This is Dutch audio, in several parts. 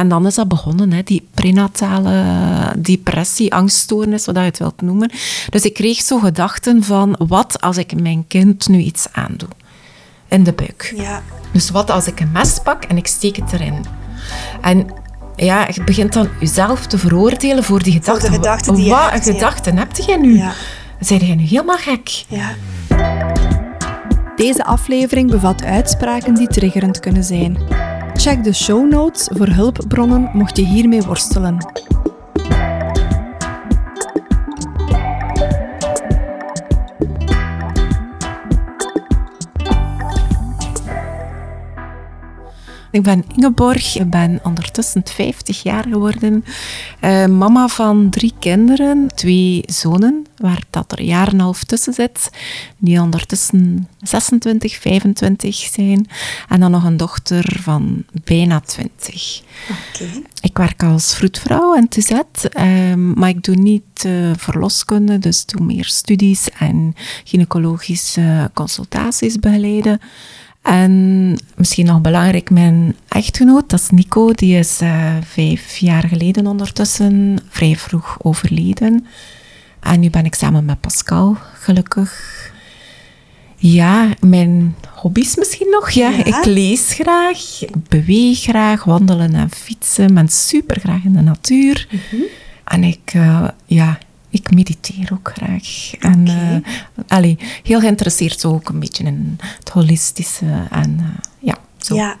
En dan is dat begonnen, hè, die prenatale depressie, angststoornis, wat je het wilt noemen. Dus ik kreeg zo gedachten van, wat als ik mijn kind nu iets aandoe? In de buik. Ja. Dus wat als ik een mes pak en ik steek het erin? En ja, je begint dan jezelf te veroordelen voor die gedachten. Voor de gedachten die je Wat hebt, een ja. gedachten heb jij nu? Ja. Zijn jij nu helemaal gek? Ja. Deze aflevering bevat uitspraken die triggerend kunnen zijn. Check de show notes voor hulpbronnen mocht je hiermee worstelen. Ik ben Ingeborg, ik ben ondertussen 50 jaar geworden. Eh, mama van drie kinderen, twee zonen, waar dat er een jaar en een half tussen zit, die ondertussen 26, 25 zijn. En dan nog een dochter van bijna 20. Oké. Ik werk als vroedvrouw en TZ, ehm, maar ik doe niet eh, verloskunde, dus doe meer studies en gynaecologische consultaties begeleiden. En misschien nog belangrijk, mijn echtgenoot, dat is Nico, die is eh, vijf jaar geleden ondertussen vrij vroeg overleden. En nu ben ik samen met Pascal, gelukkig. Ja, mijn hobby's misschien nog. Ja. Ja. Ik lees graag, ik beweeg graag, wandelen en fietsen. Ik ben super graag in de natuur. En ik, eh, ja, ik mediteer ook graag. En eh, allee, heel geïnteresseerd ook een beetje in het holistische. En eh, ja, zo. Ja,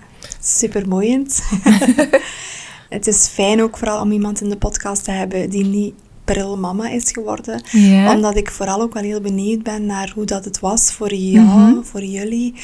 het is fijn ook vooral om iemand in de podcast te hebben die niet pril mama is geworden. Omdat ik vooral ook wel heel benieuwd ben naar hoe dat het was voor jou, Mhm. voor jullie.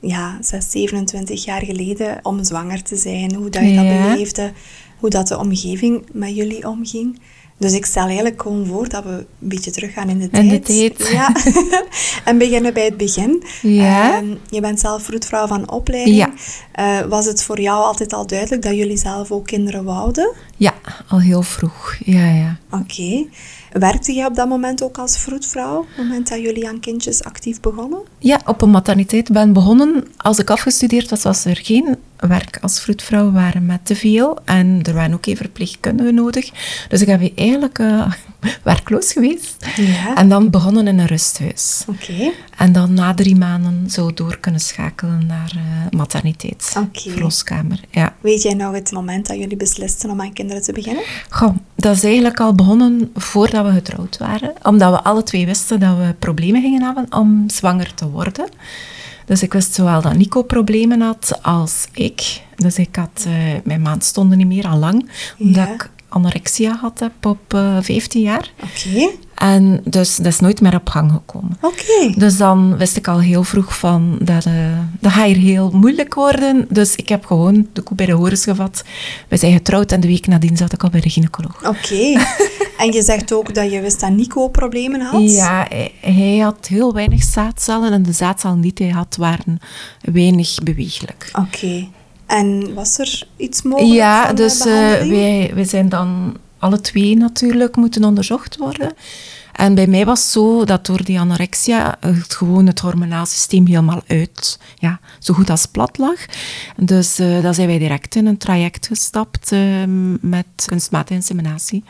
Ja, 6, 27 jaar geleden om zwanger te zijn. Hoe dat je dat Ja. beleefde. Hoe dat de omgeving met jullie omging. Dus ik stel eigenlijk gewoon voor dat we een beetje teruggaan in de tijd. In de tijd. Ja. en beginnen bij het begin. Ja. Ehm, je bent zelf vroedvrouw van opleiding. Ja. Eh, was het voor jou altijd al duidelijk dat jullie zelf ook kinderen wouden? Ja, al heel vroeg. Ja, ja. Oké. Werkte jij op dat moment ook als vroedvrouw? Op het moment dat jullie aan kindjes actief begonnen? Ja, op een materniteit ben begonnen. Als ik afgestudeerd was, was er geen werk als vroedvrouw. Waren met te veel. En er waren ook even verpleegkundigen nodig. Dus ik heb eigenlijk eh, werkloos geweest. Ja. En dan begonnen in een rusthuis. Oké. En dan na drie maanden zo door kunnen schakelen naar eh, materniteit. Oké. Verloskamer, ja. Weet jij nog het moment dat jullie beslisten om aan kinderen te beginnen? Goh, dat is eigenlijk al begonnen voordat we getrouwd waren. Omdat we alle twee wisten dat we problemen gingen hebben om zwanger te worden. Dus ik wist zowel dat Nico problemen had als ik. Dus ik had, eh, mijn maand stonden niet meer al lang. Omdat Ja. ik anorexia had op eh 15 jaar. Oké. En dus dat is nooit meer op gang gekomen. Oké. Dus dan wist ik al heel vroeg van dat, eh, dat gaat hier heel moeilijk worden. Dus ik heb gewoon de koe bij de horens gevat. We zijn getrouwd en de week nadien zat ik al bij de gynaecoloog. Oké. en je zegt ook dat je wist dat Nico problemen had? Ja, hij, hij had heel weinig zaadcellen en de zaadcellen die hij had waren weinig beweeglijk. Oké. En was er iets mogelijk Ja, van dus eh, behandeling? wij, wij zijn dan alle twee natuurlijk moeten onderzocht worden. En bij mij was het zo dat door die anorexia het gewoon het hormonaal systeem helemaal uit, ja, zo goed als plat lag. Dus eh dan zijn wij direct in een traject gestapt eh, met kunstmatige inseminatie.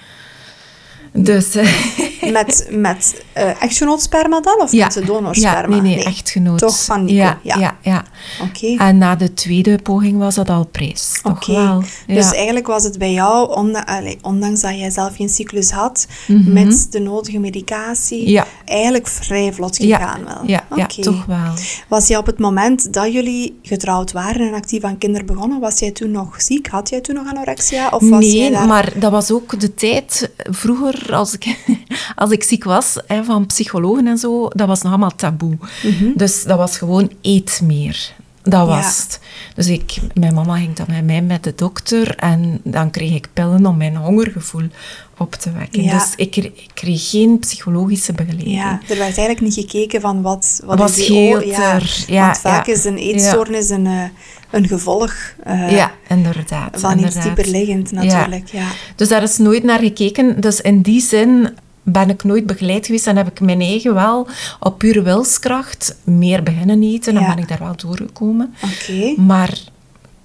Dus eh, Met, met eh echtgenootsperma dan? Of met de donorsperma? Ja, nee, nee, echtgenoot. Toch van Nico, Ja, ja. ja. ja, Oké. En na de tweede poging was dat al prijs. Toch Oké. wel. Dus eigenlijk was het bij jou, ondanks dat jij zelf geen cyclus had, Mhm. met de nodige medicatie, eigenlijk vrij vlot gegaan wel. Ja, ja, toch wel. Was jij op het moment dat jullie getrouwd waren en actief aan kinderen begonnen, was jij toen nog ziek? Had jij toen nog anorexia? Of was nee, jij daar... maar dat was ook de tijd vroeger, als ik, als ik ziek was, hè, van psychologen en zo, dat was nog allemaal taboe. Dus dat was gewoon eet meer. Dat was het. Dus ik, mijn mama ging dan met mij met de dokter en dan kreeg ik pillen om mijn hongergevoel op te wekken. Ja. Dus ik, kre- ik kreeg geen psychologische begeleiding. Ja, er werd eigenlijk niet gekeken van wat, wat Wat is die scheelt o- ja, er? Ja, Want vaak is een eetstoornis een, eh, een gevolg eh, Ja, inderdaad. van iets inderdaad. dieperliggend natuurlijk. Ja. Dus daar is nooit naar gekeken. Dus in die zin ben ik nooit begeleid geweest en heb ik mijn eigen wel op pure wilskracht meer beginnen eten. Dan Ja. ben ik daar wel doorgekomen. Oké. Maar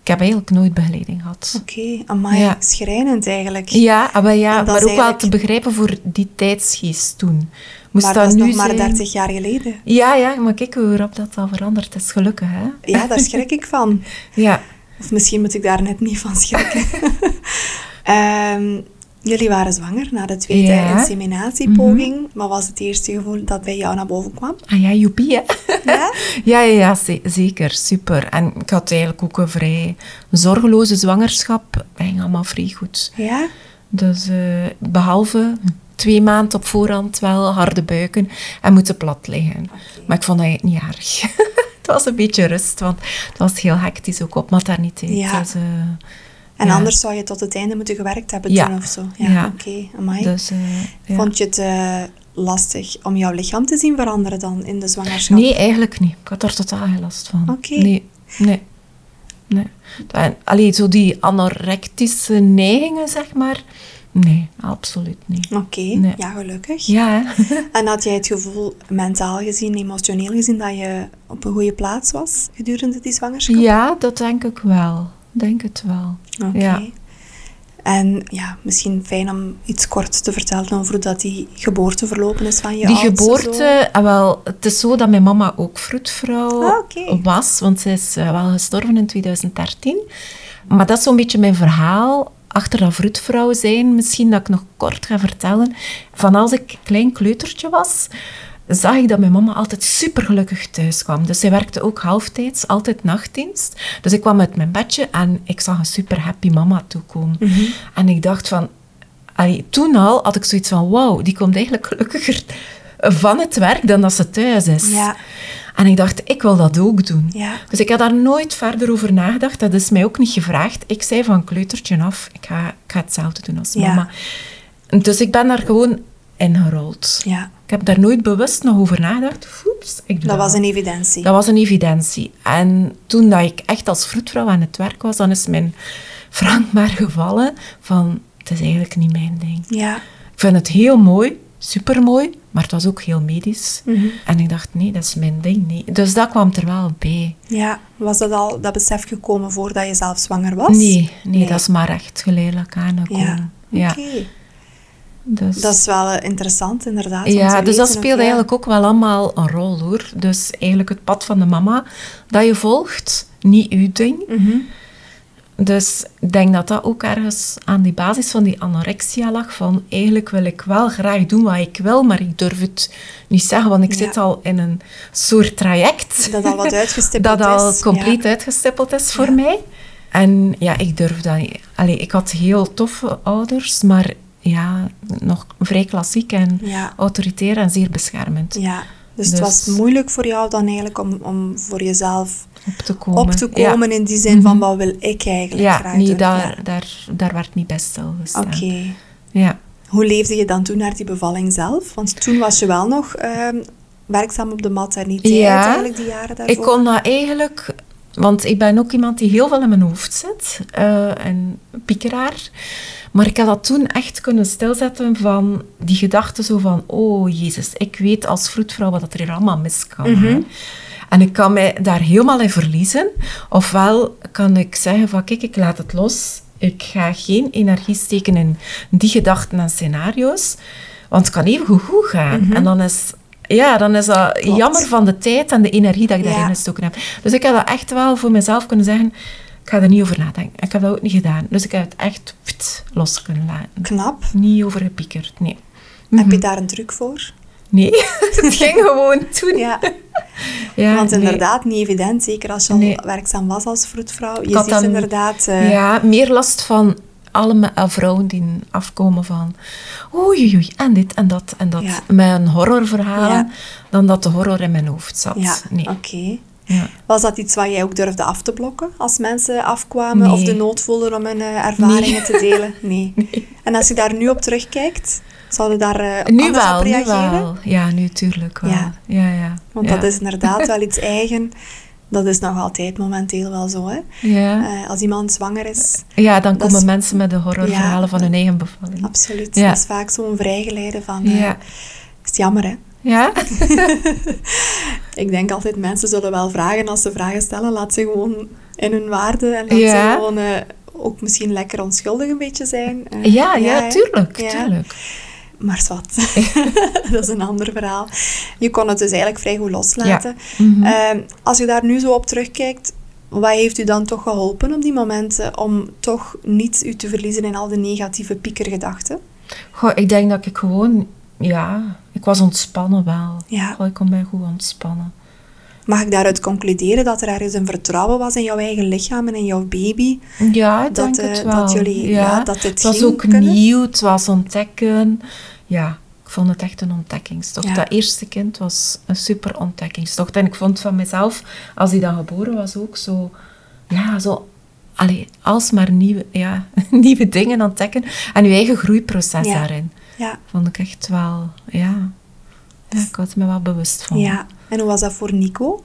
ik heb eigenlijk nooit begeleiding gehad. Oké, amai, Ja. schrijnend eigenlijk. Ja, maar, ja, maar ook wel te begrijpen voor die tijdsgeest toen. Moest maar dat, dat is nu nog maar zijn? 30 jaar geleden. Ja, ja, maar kijk hoe rap dat al veranderd is. Gelukkig, hè? Ja, daar schrik ik van. Ja. Of misschien moet ik daar net niet van schrikken. Ehm, jullie waren zwanger na de tweede Ja. Inseminatiepoging. Wat was het eerste gevoel dat bij jou naar boven kwam? Ah ja, joepie, hè? Ja? Ja, ja, ja ze- zeker. Super. En ik had eigenlijk ook een vrij zorgeloze zwangerschap. ging allemaal vrij goed. Ja? Dus eh, behalve twee maanden op voorhand wel harde buiken en moeten plat liggen. Maar ik vond dat niet erg. het was een beetje rust, want het was heel hectisch ook op materniteit. Ja. Dus, eh, En Ja. anders zou je tot het einde moeten gewerkt hebben Ja. toen of zo. Ja, Ja. oké. dus, eh. Vond je het eh, lastig om jouw lichaam te zien veranderen dan in de zwangerschap? Nee, eigenlijk niet. Ik had er totaal geen last van. Oké. Nee, nee. nee. En, allee, zo die anorectische neigingen, zeg maar. Nee, absoluut niet. Oké, Nee. ja, gelukkig. Ja? En had jij het gevoel, mentaal gezien, emotioneel gezien, dat je op een goede plaats was gedurende die zwangerschap? ja, dat denk ik wel. Denk het wel. Oké. Ja. En ja, misschien fijn om iets kort te vertellen over hoe dat die geboorte verlopen is van je Die geboorte, ah, wel, het is zo dat mijn mama ook vroedvrouw Ah, was, want zij is eh, wel gestorven in 2013. Maar dat is zo'n beetje mijn verhaal achter dat vroedvrouw zijn. Misschien dat ik nog kort ga vertellen. Van als ik een klein kleutertje was, zag ik dat mijn mama altijd super gelukkig thuis kwam. Dus zij werkte ook halftijds, altijd nachtdienst. Dus ik kwam uit mijn bedje en ik zag een super happy mama toekomen. En ik dacht van, Allee, toen al had ik zoiets van, wauw, die komt eigenlijk gelukkiger van het werk dan dat ze thuis is. Ja. En ik dacht, ik wil dat ook doen. Ja. Dus ik had daar nooit verder over nagedacht. Dat is mij ook niet gevraagd. Ik zei van kleutertje af, ik ga, ik ga hetzelfde doen als Ja. mama. Dus ik ben daar gewoon ingerold. Ja, Ik heb daar nooit bewust nog over nagedacht. Oeps, ik doe dat was een evidentie. Dat was een evidentie. En toen dat ik echt als vroedvrouw aan het werk was, dan is mijn frank maar gevallen van, het is eigenlijk niet mijn ding. Ja. Ik vind het heel mooi, supermooi, maar het was ook heel medisch. Mhm. En ik dacht, nee, dat is mijn ding niet. Dus dat kwam er wel bij. Ja, was dat al dat besef gekomen voordat je zelf zwanger was? Nee, nee, dat is maar echt geleidelijk aangekomen. Ja, Ja, oké. Dus, Dat is wel eh, interessant, inderdaad. ja, dus dat ja. eigenlijk ook wel allemaal een rol, hoor. Dus eigenlijk het pad van de mama dat je volgt, niet uw ding. Mhm. Dus ik denk dat dat ook ergens aan die basis van die anorexia lag. Van eigenlijk wil ik wel graag doen wat ik wil, maar ik durf het niet zeggen, want ik Ja. zit al in een soort traject. Dat al wat uitgestippeld dat al is. compleet Ja. uitgestippeld is voor mij. En ja, ik durf dat niet. Allee, ik had heel toffe ouders, maar ja, nog vrij klassiek en Ja. autoritair en zeer beschermend Ja, dus, het Dus- was moeilijk voor jou dan eigenlijk om, om voor jezelf op te komen. op te Ja. komen in die zin van wat wil ik eigenlijk Ja, graag nee, doen. daar, daar, daar werd niet bij stilgestaan. Oké. Ja. Hoe leefde je dan toen naar die bevalling zelf? Want toen was je wel nog ehm, werkzaam op de materniteit Ja. eigenlijk die jaren daarvoor. Ik kon dat eigenlijk... Want ik ben ook iemand die heel veel in mijn hoofd zit. eh, en piekeraar. Maar ik had dat toen echt kunnen stilzetten van die gedachte zo van... Oh, Jezus, ik weet als vroedvrouw wat er hier allemaal mis kan. Mhm. En ik kan mij daar helemaal in verliezen. Ofwel kan ik zeggen van... Kijk, ik laat het los. Ik ga geen energie steken in die gedachten en scenario's. Want het kan even goed, gaan. En dan is... Ja, dan is dat Klopt. jammer van de tijd en de energie dat ik daarin Ja. gestoken heb. Dus ik heb dat echt wel voor mezelf kunnen zeggen, ik ga er niet over nadenken. Ik heb dat ook niet gedaan. Dus ik heb het echt pft, los kunnen laten. Knap. Niet over gepiekerd, nee. Heb je daar een truc voor? Nee, het ging gewoon toen. Ja, Ja, want nee. inderdaad niet evident. Zeker als je al Nee. werkzaam was als vroedvrouw. Je ziet inderdaad... eh, Ja, meer last van alle me- eh, vrouwen die afkomen van oei, oei, oei, en dit en dat en dat. Ja. Met een horrorverhaal, Ja. dan dat de horror in mijn hoofd zat. Ja, Nee. oké. Ja. Was dat iets wat jij ook durfde af te blokken als mensen afkwamen of de nood voelden om hun eh, ervaringen te delen? Nee. En als je daar nu op terugkijkt, zouden daar eh, Nu anders wel, op nu reageren? wel. Ja, nu tuurlijk wel. Ja. Ja, ja. Want dat is inderdaad wel iets eigen. Dat is nog altijd momenteel wel zo. Hè? Ja. Eh, als iemand zwanger is, Ja, dan komen is- mensen met de horrorverhalen Ja. van hun eigen bevalling. absoluut. Ja. Dat is vaak zo'n vrijgeleide van... eh, Ja. is jammer, hè? Ja? Ik denk altijd, mensen zullen wel vragen als ze vragen stellen. Laat ze gewoon in hun waarde en laat ze gewoon eh, ook misschien lekker onschuldig een beetje zijn. Ja, ja, tuurlijk, tuurlijk. Maar wat, dat is een ander verhaal. Je kon het dus eigenlijk vrij goed loslaten. Mhm. Ehm, als je daar nu zo op terugkijkt, wat heeft u dan toch geholpen op die momenten om toch niet u te verliezen in al de negatieve piekergedachten? Goh, ik denk dat ik gewoon, ja, ik was ontspannen wel. Ja. Goh, ik kon mij goed ontspannen. Mag ik daaruit concluderen dat er ergens een vertrouwen was in jouw eigen lichaam en in jouw baby? Ja, ik Dat, denk eh, het wel. dat jullie- ja, dat dit het was ook kunnen. nieuw, het was ontdekken. Ja, ik vond het echt een ontdekkingstocht. Ja. Dat eerste kind was een super ontdekkingstocht. En ik vond van mezelf, als hij dan geboren was, ook zo... Ja, zo... Allee, alsmaar nieuwe, ja, nieuwe dingen ontdekken. En je eigen groeiproces Ja. daarin. Ja, Vond ik echt wel... Ja, ja ik was me wel bewust van. ja. En hoe was dat voor Nico?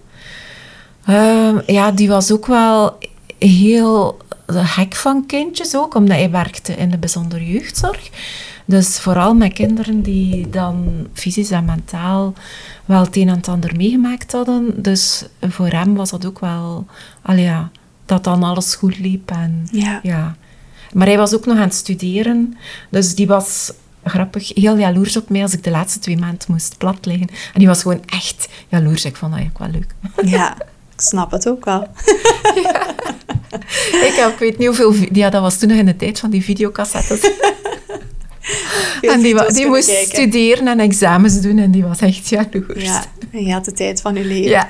Ehm, ja, die was ook wel heel gek van kindjes ook, omdat hij werkte in de bijzondere jeugdzorg. Dus vooral met kinderen die dan fysisch en mentaal wel het een en het ander meegemaakt hadden. Dus voor hem was dat ook wel, allee ja, dat dan alles goed liep. En, Ja. ja. Maar hij was ook nog aan het studeren, dus die was grappig, heel jaloers op mij als ik de laatste twee maanden moest plat liggen. En die was gewoon echt jaloers. Ik vond dat eigenlijk wel leuk. Ja, ik snap het ook wel. Ik, heb, weet niet hoeveel... Ja, dat was toen nog in de tijd van die videocassettes. En die, die moest kijken. studeren en examens doen en die was echt jaloers. Ja, en je had de tijd van je leven. Ja.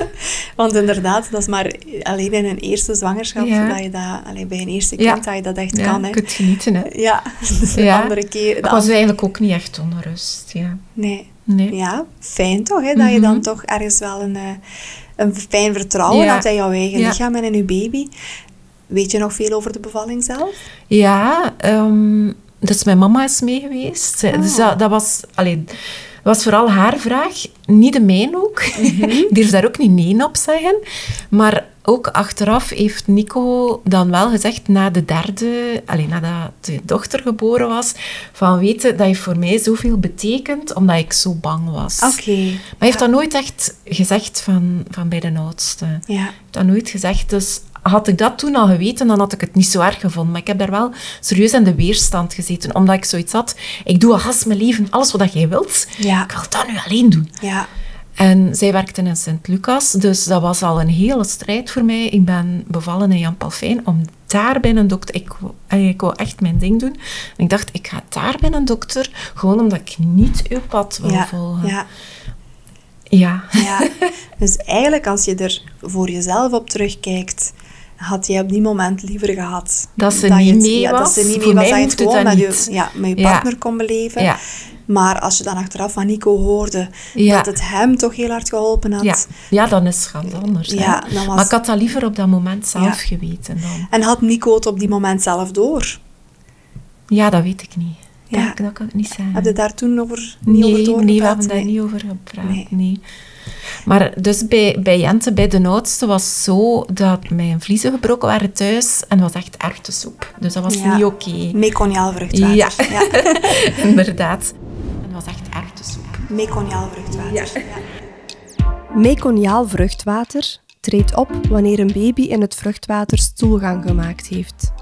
Want inderdaad, dat is maar alleen in een eerste zwangerschap Ja. dat je dat, alleen bij een eerste Ja. kind, dat je dat echt Ja, kan. Hè. je kunt genieten, hè. Ja, de Ja. andere keer. De was eigenlijk ook niet echt onrust, ja. Nee. Nee. Ja, fijn toch, hè, dat je dan Mhm. toch ergens wel een, eh, een fijn vertrouwen had in jouw eigen lichaam en in je baby. Weet je nog veel over de bevalling zelf? Ja, ehm, dus mijn mama is mee geweest. Zij- Dus Ah. dat, dat was... Allee, was vooral haar vraag, niet de mijn ook. Ik durf daar ook niet nee op zeggen. Maar ook achteraf heeft Nico dan wel gezegd, na de derde, alleen nadat de dochter geboren was, van weten, dat heeft voor mij zoveel betekend, omdat ik zo bang was. Oké. Maar hij heeft dat nooit echt gezegd van, van bij de oudste. Ja. Hij heeft dat nooit gezegd. Dus had ik dat toen al geweten, dan had ik het niet zo erg gevonden. Maar ik heb daar wel serieus in de weerstand gezeten. Omdat ik zoiets had, ik doe als mijn leven, alles wat jij wilt. Ja. Ik wil dat nu alleen doen. Ja. En zij werkte in Sint-Lucas, dus dat was al een hele strijd voor mij. Ik ben bevallen in Jan Palfijn om daar bij een dokter... Ik, wou- eh, ik wou echt mijn ding doen. En ik dacht, ik ga daar bij een dokter, gewoon omdat ik niet uw pad wil Ja. volgen. Ja. Ja. Ja, dus eigenlijk als je er voor jezelf op terugkijkt, had je op die moment liever gehad. Dat ze je niet mee ja, Dat was. ze niet mee was, dat je het gewoon met je, niet. ja, met je Ja. partner kon beleven. Ja. Maar als je dan achteraf van Nico hoorde Ja. dat het hem toch heel hard geholpen had. Ja. ja, dan is het anders. Ja, was- Maar ik had dat liever op dat moment zelf geweten dan. En had Nico het op die moment zelf door? Ja, dat weet ik niet. Dat, dat kan ik niet zeggen. Heb je daar toen over, niet over doorgepraat? nee, we hebben daar Nee. niet over gepraat. Nee. Nee. Maar dus bij, bij Jente, bij de oudste, was het zo dat mijn vliezen gebroken waren thuis en was echt erwtensoep. Dus dat was Ja. niet oké. Meconiaal-vruchtwater. Ja. ja. Inderdaad. En dat was echt erwtensoep. Meconiaal-vruchtwater. Ja. Meconiaal vruchtwater treedt op wanneer een baby in het vruchtwater stoelgang gemaakt heeft.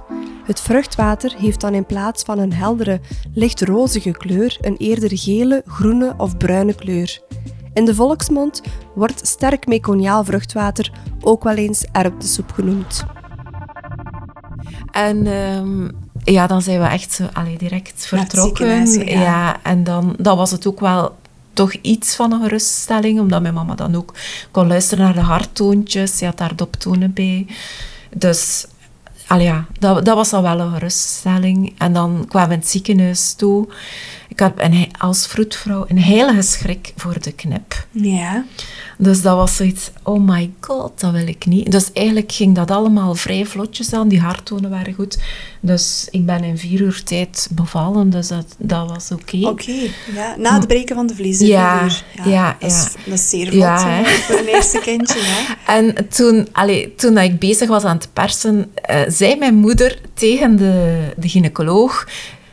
Het vruchtwater heeft dan in plaats van een heldere, licht rozige kleur een eerder gele, groene of bruine kleur. In de volksmond wordt sterk meconiaal vruchtwater ook wel eens erwtensoep genoemd. En ehm, ja, dan zijn we echt zo, allee, direct vertrokken. gegaan. Ja, en dan dat was het ook wel toch iets van een geruststelling, omdat mijn mama dan ook kon luisteren naar de harttoontjes. Ze had daar doptonen bij. Dus allee, ja, dat, dat was dan wel een geruststelling. En dan kwamen we in het ziekenhuis toe. Ik had een, als vroedvrouw een heilige schrik voor de knip. ja. Dus dat was zoiets, oh my god, dat wil ik niet. Dus eigenlijk ging dat allemaal vrij vlotjes aan. Die harttonen waren goed. Dus ik ben in vier uur tijd bevallen, dus dat, dat was oké. Oké, ja. na het breken van de vliezen. Ja, uur. ja, dat, is, ja. dat is zeer vlot Ja, voor een eerste kindje. Hè. En toen, allee, toen ik bezig was aan het persen, eh, zei mijn moeder tegen de, de gynaecoloog...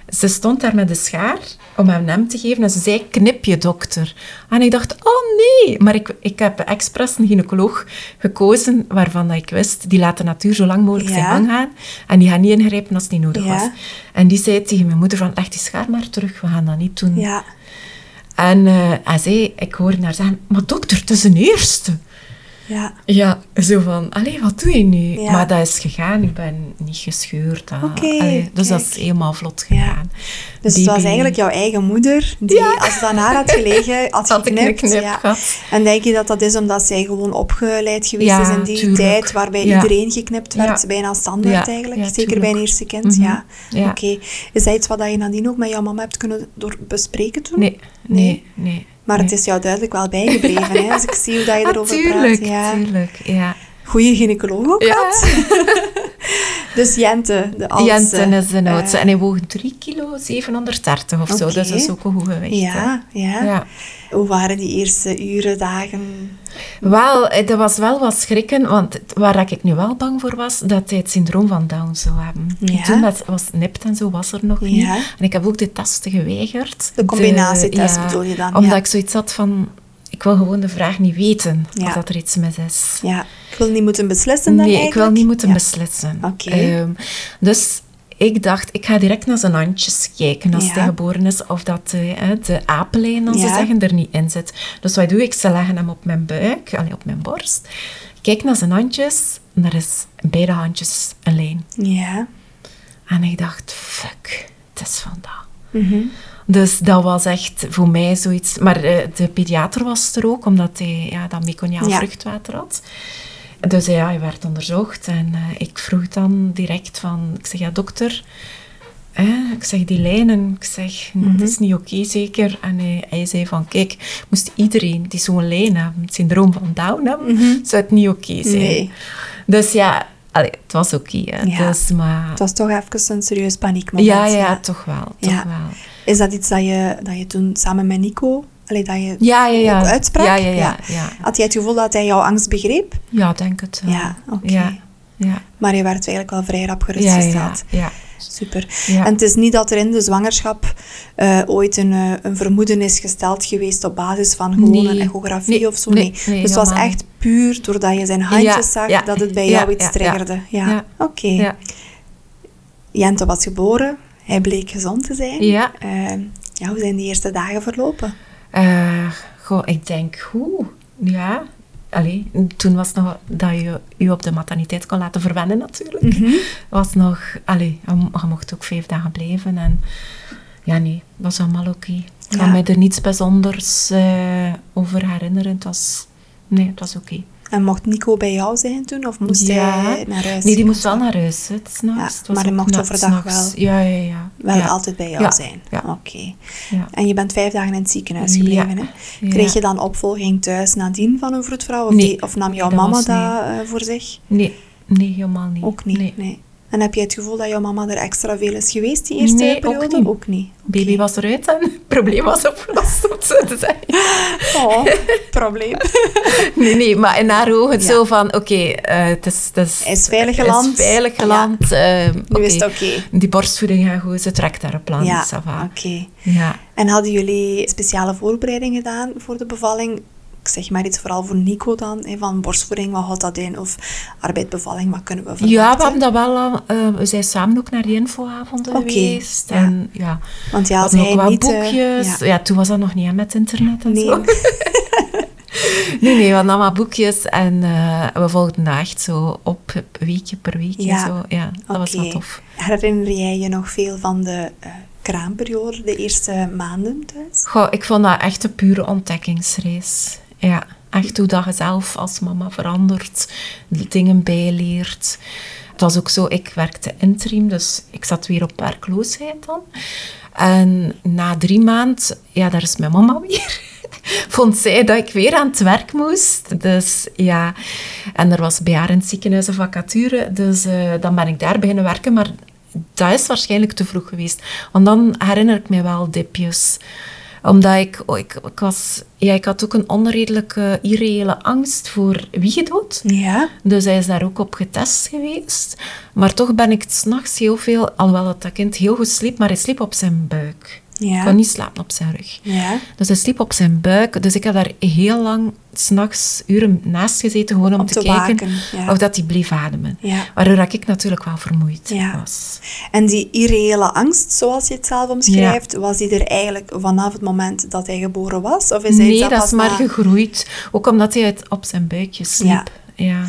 ze stond daar met de schaar om hem hem te geven en ze zei, knip je dokter. En ik dacht, oh nee. Maar ik, ik heb expres een gynaecoloog gekozen waarvan dat ik wist, die laat de natuur zo lang mogelijk zijn gang gaan. En die gaat niet ingrijpen als het niet nodig Ja. was. En die zei tegen mijn moeder van, leg die schaar maar terug, we gaan dat niet doen. Ja. En eh, hij zei, ik hoorde haar zeggen, maar dokter, het is een eerste. Ja. Ja, zo van, allee, wat doe je nu? Ja. Maar dat is gegaan, ik ben niet gescheurd. ah, allee, dus dat is helemaal vlot Ja. gegaan. Dus het was eigenlijk jouw eigen moeder die, als het aan haar had gelegen, had geknipt. knip. En denk je dat dat is omdat zij gewoon opgeleid geweest is in die tuurlijk. tijd, waarbij iedereen geknipt werd, bijna standaard eigenlijk, zeker bij een eerste kind. Mhm. Ja. Ja. Oké. Is dat iets wat je nadien ook met jouw mama hebt kunnen door bespreken toen? Nee, nee, nee. Maar nee. het is jou duidelijk wel bijgebleven, hè? als ik zie hoe dat je erover Natuurlijk, praat. Ja. tuurlijk, ja. Goeie gynaecoloog ook Ja. dus Jente, de oudste. Jensen is de oudste. En hij woog 3 kilo 730 of zo. Dus dat is ook een goed gewicht. ja, ja, ja. Hoe waren die eerste uren, dagen? Wel, eh, dat was wel wat schrikken, want waar ik nu wel bang voor was, dat hij het syndroom van Down zou hebben. Ja. Toen dat was nipt en zo, was er nog niet. En ik heb ook de testen geweigerd. De combinatietest bedoel je dan, Omdat ik zoiets had van, ik wil gewoon de vraag niet weten Ja. of dat er iets mis is. Ja, ik wil niet moeten beslissen dan Nee, ik wil niet moeten Ja. beslissen. Oké. Ehm, dus ik dacht, ik ga direct naar zijn handjes kijken als Ja. hij geboren is, of dat de apenlijn, als ze zeggen, er niet in zit. Dus wat doe ik? Ze leggen hem op mijn buik, allee, op mijn borst. Kijk naar zijn handjes, en er is in beide handjes een lijn. Ja. En ik dacht, fuck, het is vandaag. Mhm. Dus dat was echt voor mij zoiets. Maar eh, de pediater was er ook, omdat hij ja, dat meconiaal Ja. vruchtwater had. Dus ja, hij werd onderzocht en eh, ik vroeg dan direct van, ik zeg ja dokter, hè, ik zeg die lijnen, ik zeg het is niet oké zeker. En hij, hij zei van kijk, moest iedereen die zo'n lijn hebben, het syndroom van Down hebben, zou het niet oké zijn. Nee. Dus ja, allee, het was oké. Ja. dus, maar, Het was toch even een serieus paniekmoment. ja, ja, toch wel, toch Ja. wel. Is dat iets dat je, dat je toen samen met Nico, allee, dat je Ja, ja, ja. ook uitsprak? Ja, ja, ja. ja. Had jij het gevoel dat hij jouw angst begreep? Ja, denk het wel. Ja, oké. Ja, ja. Maar je werd eigenlijk wel vrij rap Ja, ja, gerustgesteld. ja. Super. En het is niet dat er in de zwangerschap eh, ooit een, eh, een vermoeden is gesteld geweest op basis van gewoon Nee. een echografie Nee, of zo. nee, Nee. nee, dus het was echt puur doordat je zijn handjes zag dat het bij jou iets triggerde. Ja, Ja. oké. Jente was geboren. Hij bleek gezond te zijn. Ja. Eh, ja, hoe zijn die eerste dagen verlopen? Goh, ik denk goed. Ja. Allee, toen was het nog dat je je op de materniteit kon laten verwennen natuurlijk. Mhm. Was nog, allee, je, mocht ook vijf dagen blijven. En ja, nee, was allemaal oké. Ik kan Ja. mij er niets bijzonders eh, over herinneren. Het was, nee, het was oké. En mocht Nico bij jou zijn toen? Of moest Ja. hij naar huis? Nee, die moest wel naar huis. hè. Ja, maar hij mocht overdag wel- Ja, ja, ja. Wel ja. altijd bij jou zijn? Oké. Ja. En je bent vijf dagen in het ziekenhuis gebleven, hè? Kreeg je dan opvolging thuis nadien van een vroedvrouw? Of, Nee. die- of nam jouw Nee, mama dat eh, voor zich? Nee, nee, helemaal niet. Ook niet, Nee. nee. En heb je het gevoel dat jouw mama er extra veel is geweest die eerste Nee, ook periode? niet. Ook niet. Baby was eruit en het probleem was opgelost, om het zo te zeggen. Oh, probleem. Nee, nee, maar in haar ogen het Ja. zo van, oké, eh, het is... Het is is veilig geland. is veilig Ja. geland. eh, Nu oké. is het oké. Die borstvoeding gaat goed, ze trekt daar een plan, Ja, oké. Ja. En hadden jullie speciale voorbereiding gedaan voor de bevalling? Ik zeg maar iets vooral voor Nico dan, hè, van borstvoeding, wat houdt dat in? Of arbeidbevalling, wat kunnen we verwachten? ja, we hebben dat wel... al, eh, we zijn samen ook naar die infoavonden geweest. ja. En ja, Want ja, als hij niet... eh, boekjes. ja. ja. toen was dat nog niet hè, met internet en Nee. zo. Nee, nee, we hadden allemaal boekjes en eh, we volgden dat echt zo op, weekje per weekje. Ja. Zo. ja dat was wel tof. Herinner jij je nog veel van de eh, kraamperiode, de eerste maanden thuis? Goh, ik vond dat echt een pure ontdekkingsreis. Ja, echt hoe dat je zelf als mama verandert, dingen bijleert. Het was ook zo, ik werkte interim, dus ik zat weer op werkloosheid dan. En na drie maanden, ja, daar is mijn mama weer. Vond zij dat ik weer aan het werk moest. Dus ja, en er was bij haar in het ziekenhuis een vacature, dus eh, dan ben ik daar beginnen werken. Maar dat is waarschijnlijk te vroeg geweest. Want dan herinner ik me wel dipjes. Omdat ik, oh, ik, ik, was, ja, ik had ook een onredelijke, irreële angst voor wiegedood. Ja. Dus hij is daar ook op getest geweest. Maar toch ben ik s'nachts heel veel, alhoewel dat, dat kind heel goed sliep, maar hij sliep op zijn buik. Ja. Kon niet slapen op zijn rug. Ja. Dus hij sliep op zijn buik. Dus ik heb daar heel lang s'nachts uren naast gezeten, gewoon om, Om te, te kijken ja. of dat hij bleef ademen. Ja. Waardoor ik natuurlijk wel vermoeid was. En die irreële angst, zoals je het zelf omschrijft, was die er eigenlijk vanaf het moment dat hij geboren was? Of is hij Nee, dat dat is maar na- gegroeid. Ook omdat hij het op zijn buikje sliep. Ja.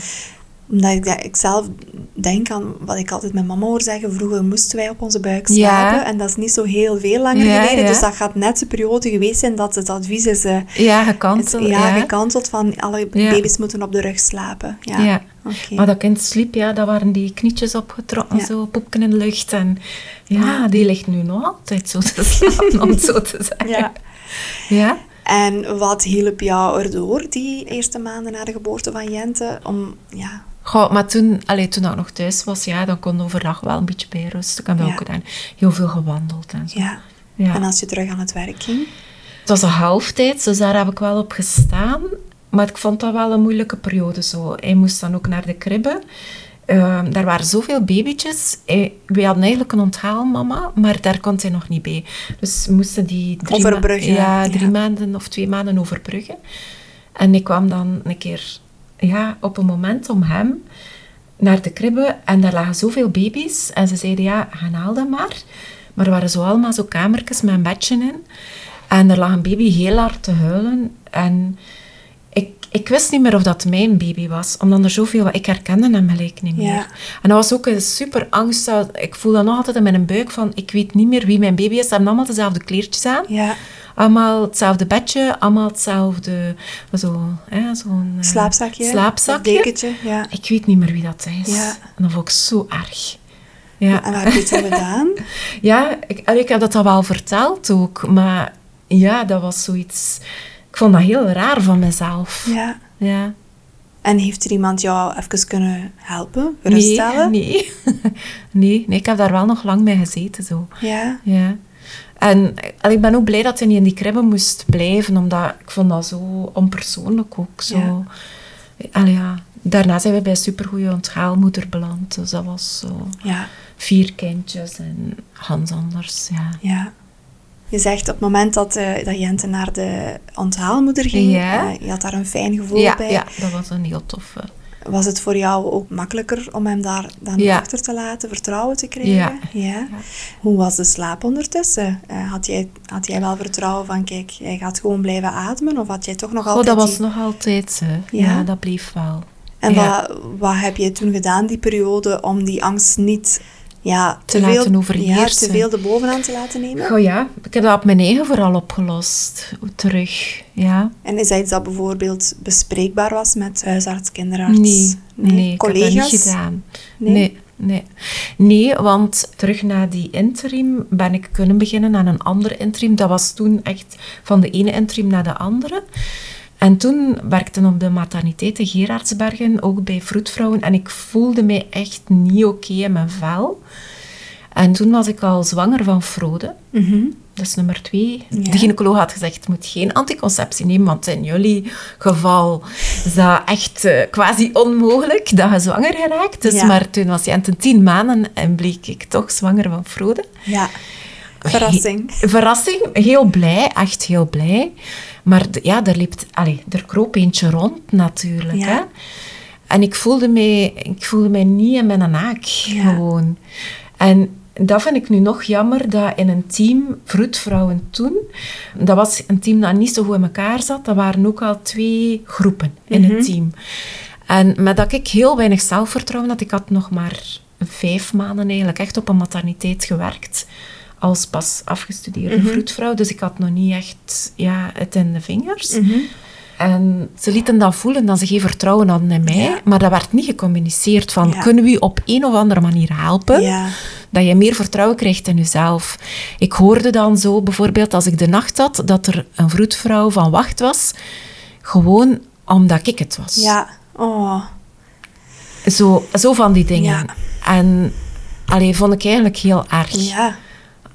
Omdat ik, ik zelf denk aan wat ik altijd mijn mama hoor zeggen. Vroeger moesten wij op onze buik Ja. slapen. En dat is niet zo heel veel langer Ja, geleden. ja. Dus dat gaat net de periode geweest zijn dat het advies is... eh, Ja, gekanteld. ja, ja. gekanteld van alle baby's moeten op de rug slapen. Ja. Oké. Maar dat kind sliep, ja, dat waren die knietjes opgetrokken, zo, poepken in de lucht. En ja, die ligt nu nog altijd zo te slapen, om het zo te zeggen. Ja. Ja. En wat hielp jou erdoor die eerste maanden na de geboorte van Jente? Om, ja, Goh, maar toen, allee, toen ik nog thuis was, ja, dan kon overdag wel een beetje bijrusten. Ik heb Ja. ook gedaan. Heel veel gewandeld en zo. ja. Ja. En als je terug aan het werk ging? Het was een halftijd, dus daar heb ik wel op gestaan. Maar ik vond dat wel een moeilijke periode zo. Hij moest dan ook naar de kribbe. Ehm, daar waren zoveel babytjes. Hij, wij hadden eigenlijk een onthaalmama, maar daar kon hij nog niet bij. Dus we moesten die drie, ma- ja. drie maanden of twee maanden overbruggen. En ik kwam dan een keer ja, op een moment om hem naar de kribbe en daar lagen zoveel baby's. En ze zeiden, ja, gaan haal dat maar. Maar er waren zo allemaal zo kamertjes met een bedje in. En er lag een baby heel hard te huilen. En ik, ik wist niet meer of dat mijn baby was, omdat er zoveel... Ik herkende hem gelijk niet meer. Ja. En dat was ook een super angst. Ik voel dat nog altijd in mijn buik van, ik weet niet meer wie mijn baby is. Ze hebben allemaal dezelfde kleertjes aan. Ja. Allemaal hetzelfde bedje, allemaal hetzelfde... Zo, hè, zo'n... eh, Slaapzakje? Slaapzakje. Dekentje? Ja. Ik weet niet meer wie dat is. Ja. En dat vond ik zo erg. Ja, En wat heb je toen gedaan? ja ik, ik heb dat al wel verteld ook. Maar ja, dat was zoiets... Ik vond dat heel raar van mezelf. Ja. Ja. En heeft er iemand jou even kunnen helpen? Nee, Geruststellen? nee. nee. Nee, ik heb daar wel nog lang mee gezeten. Zo. Ja. Ja. En allee, ik ben ook blij dat hij niet in die kribbe moest blijven, omdat ik vond dat zo onpersoonlijk ook. Zo. Ja. Allee, ja. Daarna zijn we bij een supergoeie onthaalmoeder beland. Dus dat was zo Ja. vier kindjes en Hans anders. Ja. Ja. Je zegt op het moment dat, eh dat Jente naar de onthaalmoeder ging, Ja. eh, je had daar een fijn gevoel Ja, bij. ja, dat was een heel toffe. Was het voor jou ook makkelijker om hem daar dan Ja. achter te laten, vertrouwen te krijgen? Ja. ja. Hoe was de slaap ondertussen? Eh, had, jij, had jij wel vertrouwen van, kijk, hij gaat gewoon blijven ademen? Of had jij toch nog Oh, altijd dat was die- nog altijd. Hè. Ja? Dat bleef wel. En wat, wat heb je toen gedaan, die periode, om die angst niet ja, Te veel, laten ja, overheersen? te veel de bovenaan te laten nemen? Oh ja, ik heb dat op mijn eigen vooral opgelost. Terug, ja. En is dat iets dat bijvoorbeeld bespreekbaar was met huisarts, kinderarts? Nee, nee, ik heb collega's? dat niet gedaan. Nee? Nee? nee, nee. want terug na die interim ben ik kunnen beginnen aan een ander interim. Dat was toen echt van de ene interim naar de andere. En toen werkte ik op de materniteit in Gerardsbergen, ook bij vroedvrouwen. En ik voelde mij echt niet oké in mijn vel. En toen was ik al zwanger van Frode. Mhm. Dat is nummer twee. Ja. De gynaecoloog had gezegd, je moet geen anticonceptie nemen, want in jullie geval is dat echt eh, quasi onmogelijk dat je zwanger geraakt. Dus Ja. maar toen was Jente tien maanden en bleek ik toch zwanger van Frode. Ja, verrassing. He- verrassing, heel blij, echt heel blij. Maar ja, er, liep, allee, er kroop eentje rond natuurlijk. Ja. Hè? En ik voelde, mij, ik voelde mij niet in mijn naak, Ja. gewoon. En dat vind ik nu nog jammer, dat in een team, vroedvrouwen toen, dat was een team dat niet zo goed in elkaar zat. Dat waren ook al twee groepen in Mhm. het team. En met dat ik heel weinig zelfvertrouwen had, ik had nog maar vijf maanden eigenlijk echt op een materniteit gewerkt als pas afgestudeerde Mhm. vroedvrouw. Dus ik had nog niet echt ja, het in de vingers. Mhm. En ze lieten dat voelen dat ze geen vertrouwen hadden in mij. Ja. Maar dat werd niet gecommuniceerd van, Ja. kunnen we je op een of andere manier helpen? Ja. Dat je meer vertrouwen krijgt in jezelf. Ik hoorde dan zo, bijvoorbeeld als ik de nacht had, dat er een vroedvrouw van wacht was. Gewoon omdat ik het was. Ja. Oh. Zo, zo van die dingen. En allee, vond ik eigenlijk heel erg. Ja.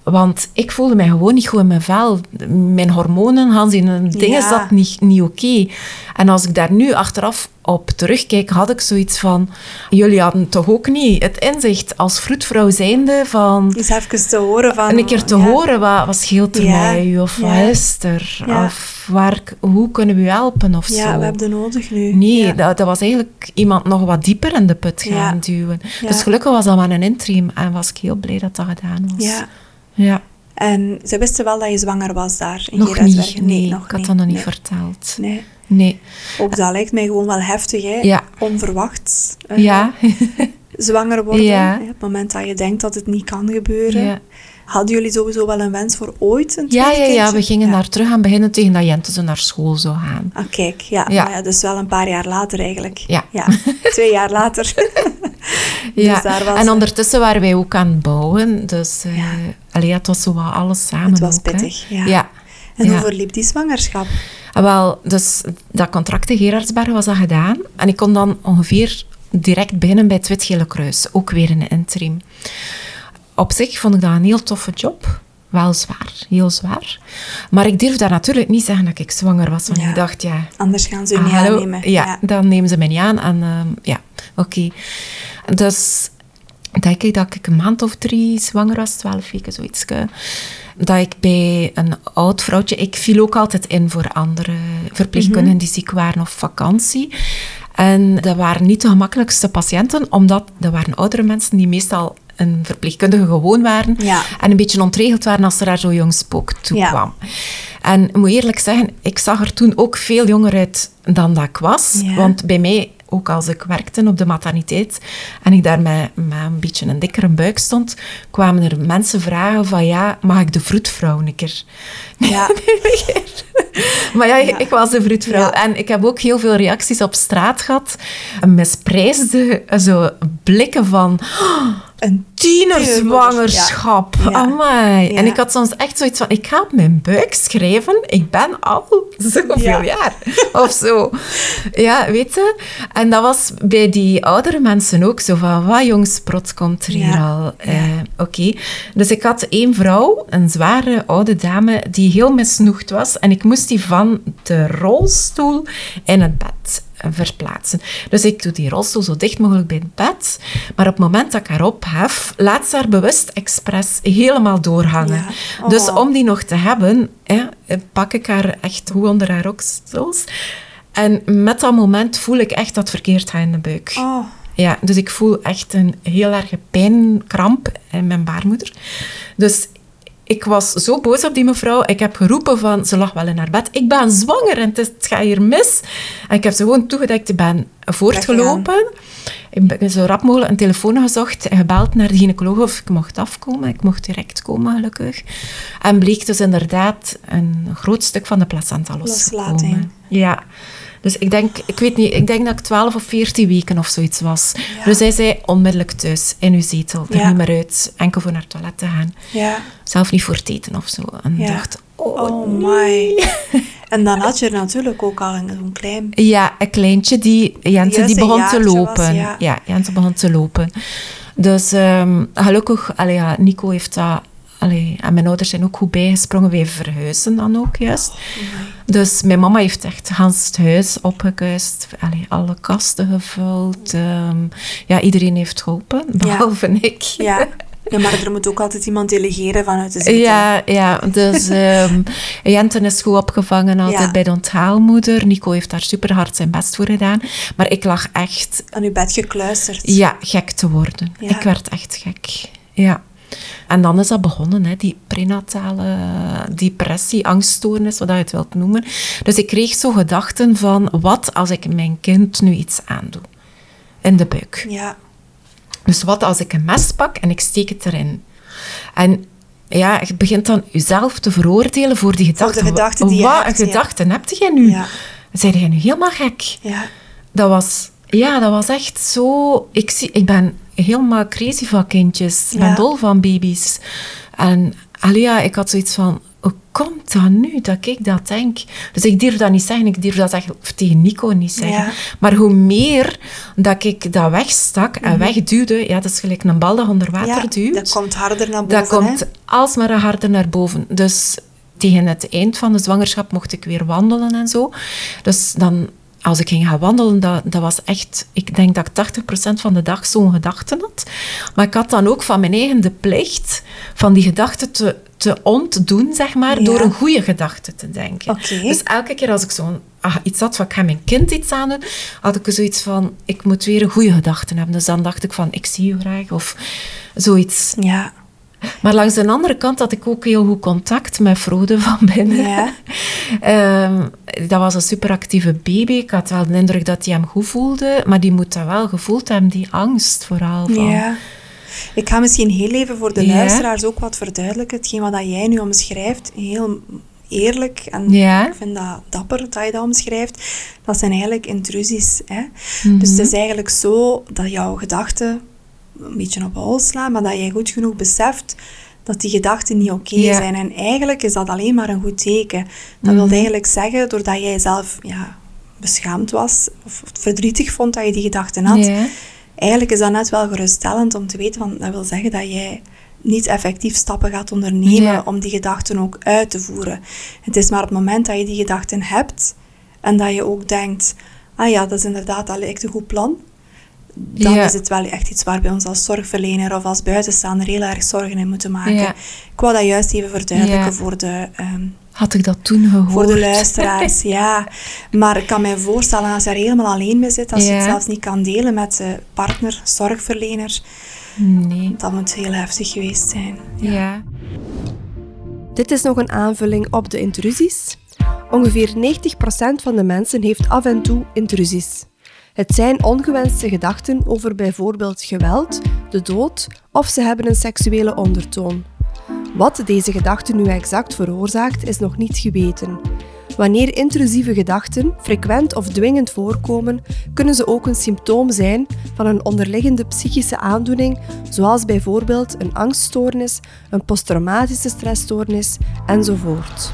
Want ik voelde mij gewoon niet goed in mijn vel. Mijn hormonen, Hans, in een dingen Ja. zat niet, niet oké. En als ik daar nu achteraf op terugkijk, had ik zoiets van... Jullie hadden toch ook niet het inzicht als vroedvrouw zijnde van... Dus even te horen van... En een keer te ja. horen, wat, wat scheelt er Ja. mij u? Of wat is er? Of waar, hoe kunnen we u helpen? Of Ja, zo. we hebben nodig nu. Nee, dat, dat was eigenlijk iemand nog wat dieper in de put gaan duwen. Dus gelukkig was dat maar een interim en was ik heel blij dat dat gedaan was. Ja. Ja. En ze wisten wel dat je zwanger was daar in Nog niet, nee, nog ik had dat nog niet nee. verteld. Nee. Nee, Ook dat lijkt mij gewoon wel heftig, hè? Ja. Onverwachts. eh, ja. Zwanger worden. Ja. Op het moment dat je denkt dat het niet kan gebeuren. ja. Hadden jullie sowieso wel een wens voor ooit een Ja, tweede ja, ja, we gingen ja. daar terug aan beginnen tegen dat Jente zo naar school zou gaan. Ah, kijk, ja, Ja. maar ja. Dus wel een paar jaar later eigenlijk. Ja. Twee jaar later. Ja, Dus daar was en ondertussen waren wij ook aan het bouwen. Dus eh Ja. allee, het was zo wat alles samen Het was ook, pittig, ja. ja. En Ja. hoe verliep die zwangerschap? Ah, Wel, dus dat contract in Gerardsberg was dat gedaan. En ik kon dan ongeveer direct beginnen bij het Wit-Gele Kruis. Ook weer een interim. Op zich vond ik dat een heel toffe job. Wel zwaar, heel zwaar. Maar ik durfde daar natuurlijk niet zeggen dat ik zwanger was. Want Ja. ik dacht, ja... Anders gaan ze u ah, niet hallo, aannemen. Ja, dan nemen ze mij niet aan. En ehm, ja, oké. Dus denk ik dat ik een maand of drie zwanger was, twaalf weken, zoiets. Dat ik bij een oud vrouwtje... Ik viel ook altijd in voor andere verpleegkundigen die ziek waren of vakantie. En dat waren niet de gemakkelijkste patiënten, omdat dat waren oudere mensen die meestal een verpleegkundige gewoon waren. Ja. En een beetje ontregeld waren als er daar zo jong spook toe Ja. kwam. En ik moet eerlijk zeggen, ik zag er toen ook veel jonger uit dan dat ik was. Ja. Want bij mij, ook als ik werkte op de materniteit en ik daar met, met een beetje een dikkere buik stond, kwamen er mensen vragen van ja, mag ik de vroedvrouw een keer? Ja. Maar ja, Ja. ik was de vroedvrouw. Ja. En ik heb ook heel veel reacties op straat gehad. Misprijsde zo blikken van... "Oh, Een tienerzwangerschap. Ja. Amai. Ja. En ik had soms echt zoiets van, ik ga op mijn buik schrijven. Ik ben al zoveel Ja. jaar. Of zo. Ja, weet je? En dat was bij die oudere mensen ook zo van, wat jongs, plots komt er hier al. Eh, Oké. Dus ik had één vrouw, een zware oude dame, die heel misnoegd was. En ik moest die van de rolstoel in het bed verplaatsen. Dus ik doe die rolstoel zo dicht mogelijk bij het bed. Maar op het moment dat ik haar ophef, laat ze haar bewust expres helemaal doorhangen. Ja. Dus Oh. om die nog te hebben, hè, pak ik haar echt goed onder haar oksels. En met dat moment voel ik echt dat verkeerd gaat in de buik. Oh, Ja, dus ik voel echt een heel erge pijnkramp in mijn baarmoeder. Dus ik was zo boos op die mevrouw. Ik heb geroepen van, ze lag wel in haar bed. Ik ben zwanger en het, is- het gaat hier mis. En ik heb ze gewoon toegedekt. Ik ben voortgelopen. Ik ben zo rap mogelijk een telefoon gezocht en gebeld naar de gynaecoloog of ik mocht afkomen. Ik mocht direct komen, gelukkig. En bleek dus inderdaad een groot stuk van de placenta losgekomen. Loslating. Ja. Dus ik denk, ik weet niet, ik denk dat ik 12 of 14 weken of zoiets was. Dus hij zei onmiddellijk thuis, in uw zetel, er Ja. niet meer uit, enkel voor naar het toilet te gaan. ja. Zelf niet voor het eten of zo. En ik dacht, oh, Oh my. En dan had je er natuurlijk ook al een zo'n klein... Ja, een kleintje, die, Jente, die begon te was, lopen. ja. ja. Jente begon te lopen. Dus ehm, gelukkig, allee, ja, Nico heeft dat... Allee, en mijn ouders zijn ook goed bijgesprongen. Wij verhuizen dan ook juist. Dus mijn mama heeft echt gans het huis opgekuist. Allee, alle kasten gevuld. ehm, ja, iedereen heeft geholpen, behalve ik. Ja. ja, maar er moet ook altijd iemand delegeren vanuit de zetel. Ja, ja, dus ehm Jenten is goed opgevangen altijd Ja. bij de onthaalmoeder. Nico heeft daar super hard zijn best voor gedaan. Maar ik lag echt, Aan uw bed gekluisterd. ja, gek te worden. Ik werd echt gek. Ja. En dan is dat begonnen, hè, die prenatale depressie, angststoornis, wat je het wilt noemen. Dus ik kreeg zo gedachten van, wat als ik mijn kind nu iets aandoe? In de buik. Ja. Dus wat als ik een mes pak en ik steek het erin? En ja, je begint dan jezelf te veroordelen voor die gedachten. de gedachten die je Wat hebt, ja. gedachten heb jij nu? Ja. Zijn jij nu helemaal gek? Ja. Dat was, ja, dat was echt zo... Ik, zie, ik ben helemaal crazy van kindjes. Ik ben dol van baby's. En ja, ik had zoiets van... hoe komt dat nu dat ik dat denk? Dus ik durf dat niet zeggen, ik durf dat zeggen, of tegen Nico niet zeggen. Ja. Maar hoe meer dat ik dat wegstak en wegduwde, ja, dat is gelijk een bal dat onder water Mhm. Ja, duwt. dat komt harder naar boven. Dat komt alsmaar harder naar boven. Dus tegen het eind van de zwangerschap mocht ik weer wandelen en zo. Dus dan, als ik ging gaan wandelen, dat, dat was echt... Ik denk dat ik 80% van de dag zo'n gedachte had. Maar ik had dan ook van mijn eigen de plicht van die gedachte te, te ontdoen, zeg maar, Ja. door een goede gedachte te denken. Dus elke keer als ik zo'n ah, iets had van ik ga mijn kind iets aan doen, had ik zoiets van ik moet weer een goede gedachte hebben. Dus dan dacht ik van ik zie je graag of zoiets. Ja. Maar langs de andere kant had ik ook heel goed contact met Frode van binnen. Ja. Ehm, dat was een superactieve baby. Ik had wel de indruk dat hij hem goed voelde, maar die moet dat wel gevoeld hebben, die angst vooral. Van. Ja. Ik ga misschien heel even voor de Ja. luisteraars ook wat verduidelijken. Hetgeen wat jij nu omschrijft, heel eerlijk en Ja. ik vind dat dapper dat je dat omschrijft. Dat zijn eigenlijk intrusies. Hè? Mhm. Dus het is eigenlijk zo dat jouw gedachten een beetje op hol slaan, maar dat jij goed genoeg beseft dat die gedachten niet oké zijn. En eigenlijk is dat alleen maar een goed teken. Dat wil Mhm. eigenlijk zeggen, doordat jij zelf ja, beschaamd was of verdrietig vond dat je die gedachten had. Eigenlijk is dat net wel geruststellend om te weten, van, dat wil zeggen dat jij niet effectief stappen gaat ondernemen om die gedachten ook uit te voeren. Het is maar op het moment dat je die gedachten hebt en dat je ook denkt, ah ja, dat is inderdaad, dat lijkt een goed plan, dan Ja. is het wel echt iets waar we ons als zorgverlener of als buitenstaander heel erg zorgen in moeten maken. Ja. Ik wou dat juist even verduidelijken Ja. voor de... ehm, Had ik dat toen gehoord? voor de luisteraars, ja. Maar ik kan me voorstellen als je er helemaal alleen mee zit, als je het zelfs niet kan delen met de partner, zorgverlener, Nee. dat moet heel heftig geweest zijn. Ja. Dit is nog een aanvulling op de intrusies. Ongeveer 90% van de mensen heeft af en toe intrusies. Het zijn ongewenste gedachten over bijvoorbeeld geweld, de dood of ze hebben een seksuele ondertoon. Wat deze gedachte nu exact veroorzaakt, is nog niet geweten. Wanneer intrusieve gedachten frequent of dwingend voorkomen, kunnen ze ook een symptoom zijn van een onderliggende psychische aandoening, zoals bijvoorbeeld een angststoornis, een posttraumatische stressstoornis enzovoort.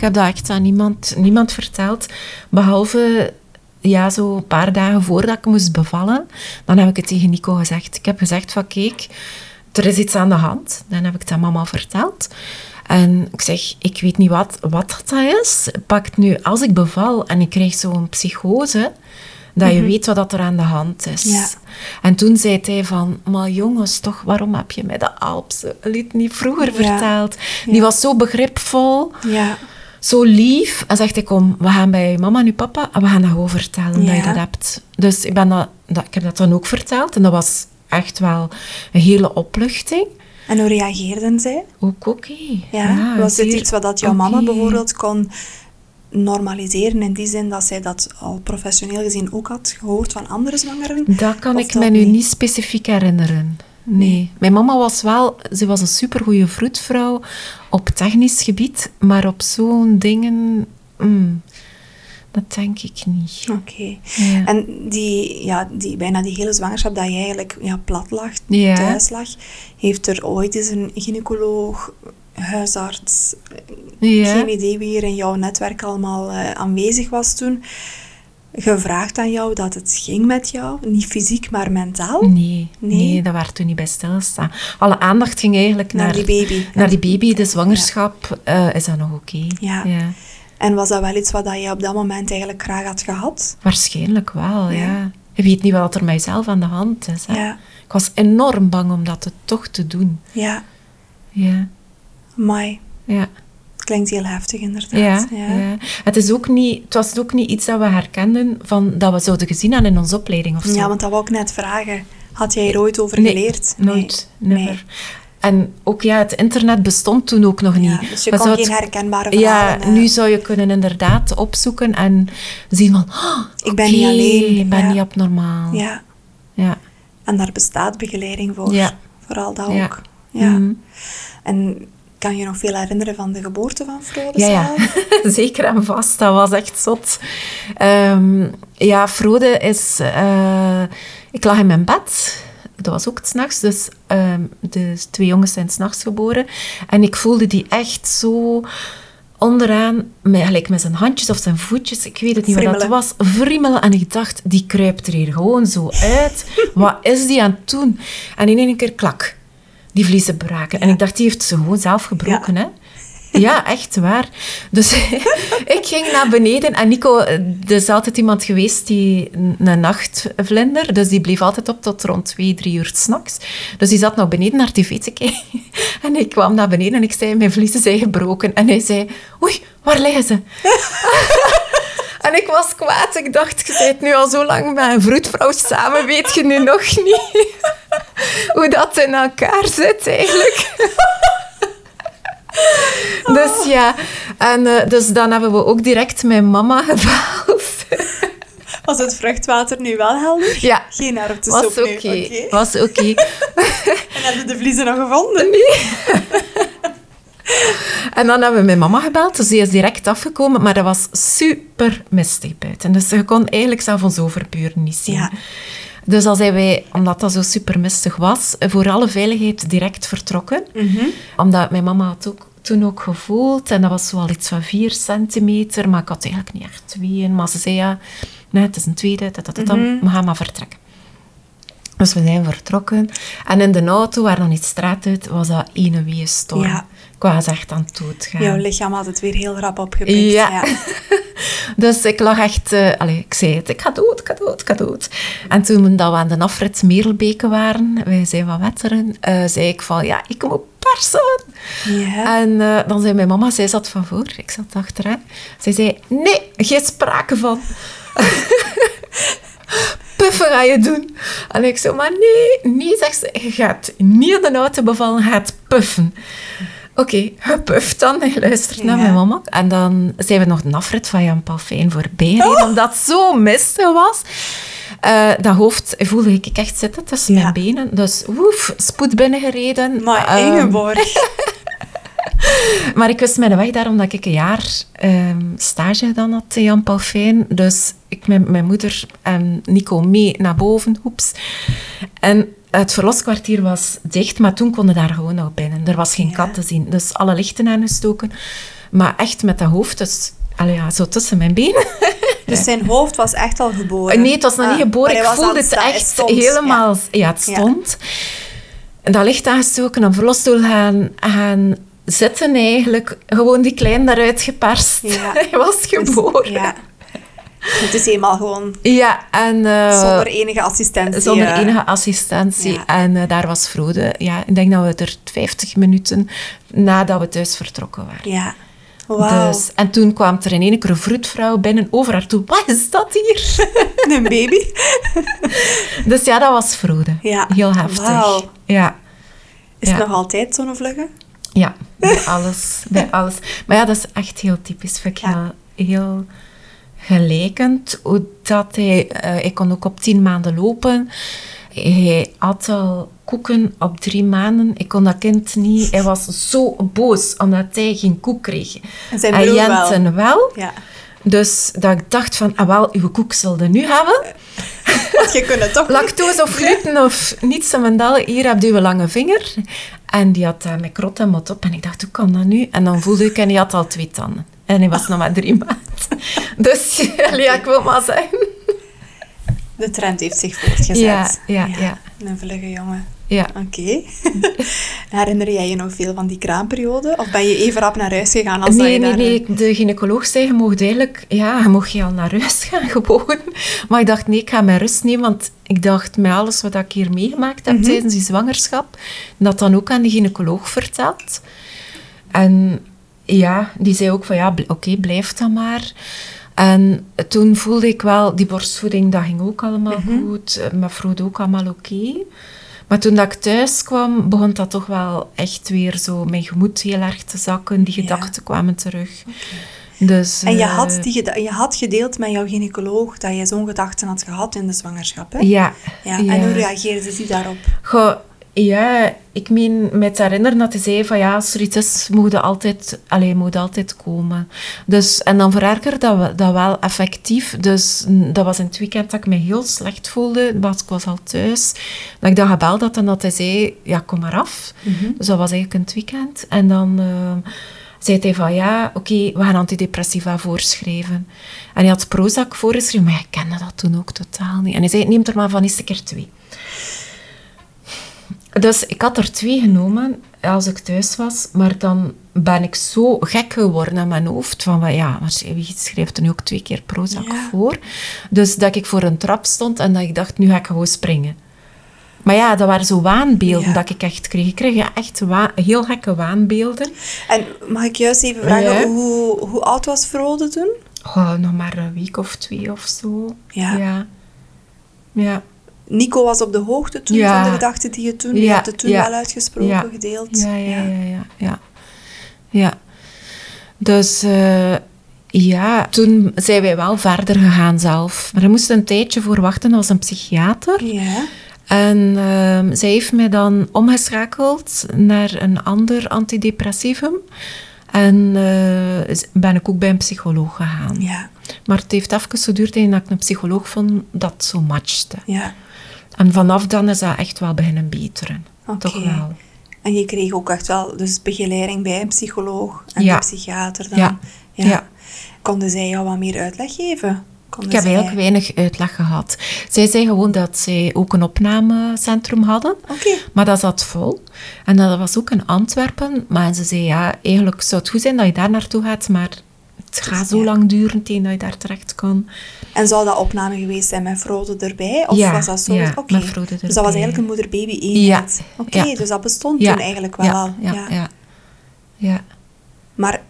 Ik heb dat echt aan niemand, niemand verteld, behalve ja, zo een paar dagen voordat ik moest bevallen. Dan heb ik het tegen Nico gezegd. Ik heb gezegd van, kijk, er is iets aan de hand. Dan heb ik het aan mama verteld. En ik zeg, ik weet niet wat, wat dat is. Pakt nu, als ik beval en ik krijg zo'n psychose, dat je weet wat er aan de hand is. Ja. En toen zei hij van, maar jongens, toch, waarom heb je mij dat lied niet vroeger Ja. verteld? Die Ja. was zo begripvol Ja, zo lief. En zegt hij, kom, we gaan bij mama en uw papa en we gaan dat gewoon vertellen dat je dat hebt. Dus ik, ben dat, dat, ik heb dat dan ook verteld. En dat was echt wel een hele opluchting. en hoe reageerden zij? Ook oké. Ja, was dit iets wat dat jouw mama bijvoorbeeld kon normaliseren in die zin dat zij dat al professioneel gezien ook had gehoord van andere zwangeren? Dat kan Of ik dat me nu niet specifiek herinneren. Nee. Mijn mama was wel... Ze was een supergoeie vroedvrouw op technisch gebied. Maar op zo'n dingen... mm, dat denk ik niet. Oké. Ja. En die, ja, die, bijna die hele zwangerschap dat je eigenlijk ja, plat lag, Ja. thuis lag, heeft er ooit eens een gynaecoloog, huisarts, Ja. geen idee wie er in jouw netwerk allemaal eh, aanwezig was toen, gevraagd aan jou dat het ging met jou? Niet fysiek, maar mentaal? Nee, nee, Nee? dat werd toen niet bij stilstaan. Alle aandacht ging eigenlijk Naar naar, die baby. Naar die baby, de zwangerschap. eh, is dat nog oké? Ja. En was dat wel iets wat je op dat moment eigenlijk graag had gehad? Waarschijnlijk wel, ja. Ja. Je weet niet wat er met jezelf aan de hand is. Hè? Ja. Ik was enorm bang om dat toch te doen. Ja, Ja, maar ja, klinkt heel heftig inderdaad. ja. ja. Het, is ook niet, het was ook niet iets dat we herkenden van, dat we zouden gezien hebben in onze opleiding of zo. Ja, want dat wou ik net vragen. Had jij er ooit over Nee, geleerd? nooit, Nee. never. En ook ja, het internet bestond toen ook nog niet. Ja, dus je kon geen herkenbare Ja, verhalen... eh, nu zou je kunnen inderdaad opzoeken en zien van... "Oh, Ik ben niet alleen, Ik ben ja. niet abnormaal. Ja, Ja. en daar bestaat begeleiding voor. Ja. Vooral dat ook. Ja. Mhm. En kan je nog veel herinneren van de geboorte van Frode Ja, zeker en vast. Dat was echt zot. Ehm, ja, Frode is... eh, ik lag in mijn bed. dat was ook s'nachts. Dus ehm, de twee jongens zijn s'nachts geboren. En ik voelde die echt zo onderaan, met, gelijk met zijn handjes of zijn voetjes, ik weet het niet wat dat was, friemelen. En ik dacht, die kruipt er hier gewoon zo uit. wat is die aan het doen? En in één keer, klak, die vliezen braken. En ik dacht, die heeft ze gewoon zelf gebroken, hè. Ja, echt waar. Dus ik ging naar beneden en Nico, er is altijd iemand geweest die een nachtvlinder, dus die bleef altijd op tot rond twee, drie uur s'nachts. Dus die zat nog beneden naar tv te kijken. En ik kwam naar beneden en ik zei, mijn vliezen zijn gebroken. En hij zei, oei, waar liggen ze? En ik was kwaad. Ik dacht, je bent nu al zo lang met een vroedvrouw samen, weet je nu nog niet hoe dat in elkaar zit eigenlijk. Dus ja, en uh, dus dan hebben we ook direct mijn mama gebeld. Was het vruchtwater nu wel helder? Ja. Geen op de was oké. Okay. Was oké. en hebben de vliezen nog gevonden? Nee. en dan hebben we mijn mama gebeld, dus die is direct afgekomen, maar dat was super mistig buiten. Dus je kon eigenlijk zelf ons overburen niet zien. Ja. Dus dan zijn wij, omdat dat zo super mistig was, voor alle veiligheid direct vertrokken. Mm Omdat mijn mama had ook toen ook gevoeld. En dat was wel iets van vier centimeter. Maar ik had eigenlijk niet echt twee. Maar ze zei ja, nee, het is een tweede. Dat, dat, dat, mm We gaan maar vertrekken. Dus we zijn vertrokken. En in de auto, waar dan niet straat uit, was dat ene wee storm. Ja. Ik was echt aan het doodgaan. Jouw lichaam had het weer heel rap opgepikt. Ja. ja. dus ik lag echt... Uh, allez, ik zei het, ik ga dood, ik ga dood, ik ga dood. En toen dat we aan de afrit Merelbeke waren, wij zijn van Wetteren, uh, zei ik van, ja, ik moet persen. Ja. En uh, dan zei mijn mama, zij zat van voor, ik zat achteraan. Zij zei, nee, geen sprake van. puffen ga je doen. En ik zei, maar nee, nee, zegt ze, je gaat niet de auto bevallen, gaat puffen. Oké, okay, gepuft dan. Ik luistert naar mijn mama. En dan zijn we nog de afrit van Jan Palfijn voorbij gereden, oh. omdat het zo mistig was. Uh, dat hoofd voelde ik echt zitten tussen mijn benen. Dus woef, spoed binnengereden. Maar uh, Ingeborg. maar ik wist mijn weg daar omdat ik een jaar um, stage gedaan had in Jan Palfijn. Dus ik met mijn moeder en Nico mee naar boven. Oeps. En het verloskwartier was dicht, maar toen konden daar gewoon nog binnen. Er was geen kat te zien. Dus alle lichten aangestoken. Maar echt met dat hoofd, dus allee, ja, zo tussen mijn benen. Dus zijn hoofd was echt al geboren? Nee, het was nog niet ah, geboren. Ik voelde het echt helemaal... Ja, het stond. En dat licht aangestoken, op verlosstoel gaan, gaan zitten eigenlijk. Gewoon die klein daaruit geperst. Hij was geboren. ja. Het is eenmaal gewoon... Ja, en... Uh, zonder enige assistentie. Zonder uh, enige assistentie. En uh, daar was Frode. Ja, ik denk dat we er 50 minuten nadat we thuis vertrokken waren. Ja. Wow. Dus, en toen kwam er in één keer een vroedvrouw binnen over haar toe. Wat is dat hier? een baby? dus ja, dat was Frode. Ja. Heel heftig. Wow. Ja. Is het nog altijd zo'n vlugge? Ja, bij alles, bij alles. Maar ja, dat is echt heel typisch. Vind ik heel, heel gelijkend. Hoe dat hij, uh, ik kon ook op tien maanden lopen. Hij had al koeken op drie maanden. Ik kon dat kind niet. Hij was zo boos omdat hij geen koek kreeg. En zijn broer wel. wel. Ja. Dus dat ik dacht van, ah wel, uw koek zulde nu hebben. Want je kunt het toch Lactose of gluten of niets en mandal. Hier heb je een lange vinger. En die had uh, met krot en mot op. En ik dacht, hoe kan dat nu? En dan voelde ik, en hij had al twee tanden. En hij was nog maar drie maanden. Dus ja, ik wil maar zeggen. De trend heeft zich voortgezet. Ja, ja, ja. Een vlugge jongen. Ja. Oké. Herinner jij je nog veel van die kraamperiode? Of ben je even rap naar huis gegaan als nee, je Nee, nee. De gynaecoloog zei, je mocht eigenlijk... Ja, je mocht je al naar huis gaan, gewoon. Maar ik dacht, nee, ik ga mijn rust nemen. Want ik dacht, met alles wat ik hier meegemaakt heb mm tijdens die zwangerschap, dat dan ook aan de gynaecoloog verteld. En ja, die zei ook van, ja, oké, blijf dan maar. En toen voelde ik wel, die borstvoeding, dat ging ook allemaal mm goed. Mijn vrouw ook allemaal oké. Maar toen dat ik thuis kwam, begon dat toch wel echt weer zo mijn gemoed heel erg te zakken. Die gedachten kwamen terug. Dus, en je had, eh, die je had gedeeld met jouw gynaecoloog dat je zo'n gedachten had gehad in de zwangerschap, hè? Ja. ja. En hoe reageerde die daarop? Goh, ja, ik meen me te herinneren dat hij zei van ja, als er iets is, moet je altijd, allez, moet altijd komen. Dus, en dan verergerde dat, dat wel effectief. Dus dat was in het weekend dat ik me heel slecht voelde. Want ik was al thuis. Dat ik dat gebeld had en dat hij zei, ja, kom maar af. Dus dat was eigenlijk in het weekend. En dan... eh, zei hij van ja, oké, we gaan antidepressiva voorschrijven. En hij had Prozac voorgeschreven, maar ik kende dat toen ook totaal niet. En hij zei, neem er maar van eens een keer twee. Dus ik had er twee genomen als ik thuis was, maar dan ben ik zo gek geworden in mijn hoofd van, ja, wie schrijft er nu ook twee keer Prozac Ja. voor? Dus dat ik voor een trap stond en dat ik dacht, nu ga ik gewoon springen. Maar ja, dat waren zo waanbeelden Ja. dat ik echt kreeg. Ik kreeg echt heel gekke waanbeelden. En mag ik juist even vragen, hoe, hoe oud was Frode toen? Oh, nog maar een week of twee of zo. Ja. Ja. Ja. Nico was op de hoogte toen Ja. van de gedachten die je toen... Je hebt het toen ja. wel uitgesproken, Ja. gedeeld. Ja, ja, ja, ja. ja. Dus eh, ja, toen zijn wij wel verder gegaan zelf. Maar er moest een tijdje voor wachten als een psychiater. Ja. En ehm, zij heeft mij dan omgeschakeld naar een ander antidepressivum. En eh, ben ik ook bij een psycholoog gegaan. Ja. Maar het heeft even geduurd en dat ik een psycholoog vond dat zo matchte. Ja. En vanaf dan is dat echt wel beginnen beteren. Oké. Toch wel. En je kreeg ook echt wel dus begeleiding bij een psycholoog en Ja. een psychiater dan. Ja. Ja. Konden zij jou wat meer uitleg geven? Konden Ik heb zij- eigenlijk weinig uitleg gehad. Zij zei gewoon dat zij ook een opnamecentrum hadden. Maar dat zat vol. En dat was ook in Antwerpen. Maar ze zei, ja, eigenlijk zou het goed zijn dat je daar naartoe gaat, maar het gaat zo ja. lang duren tegen dat je daar terecht kan. En zou dat opname geweest zijn met Frode erbij? Of Ja, was dat zo? ja, met Frode Dus dat erbij. was eigenlijk een moeder-baby eenheid. Ja, Oké, dus dat bestond toen eigenlijk wel ja, al. Ja, ja, ja. Maar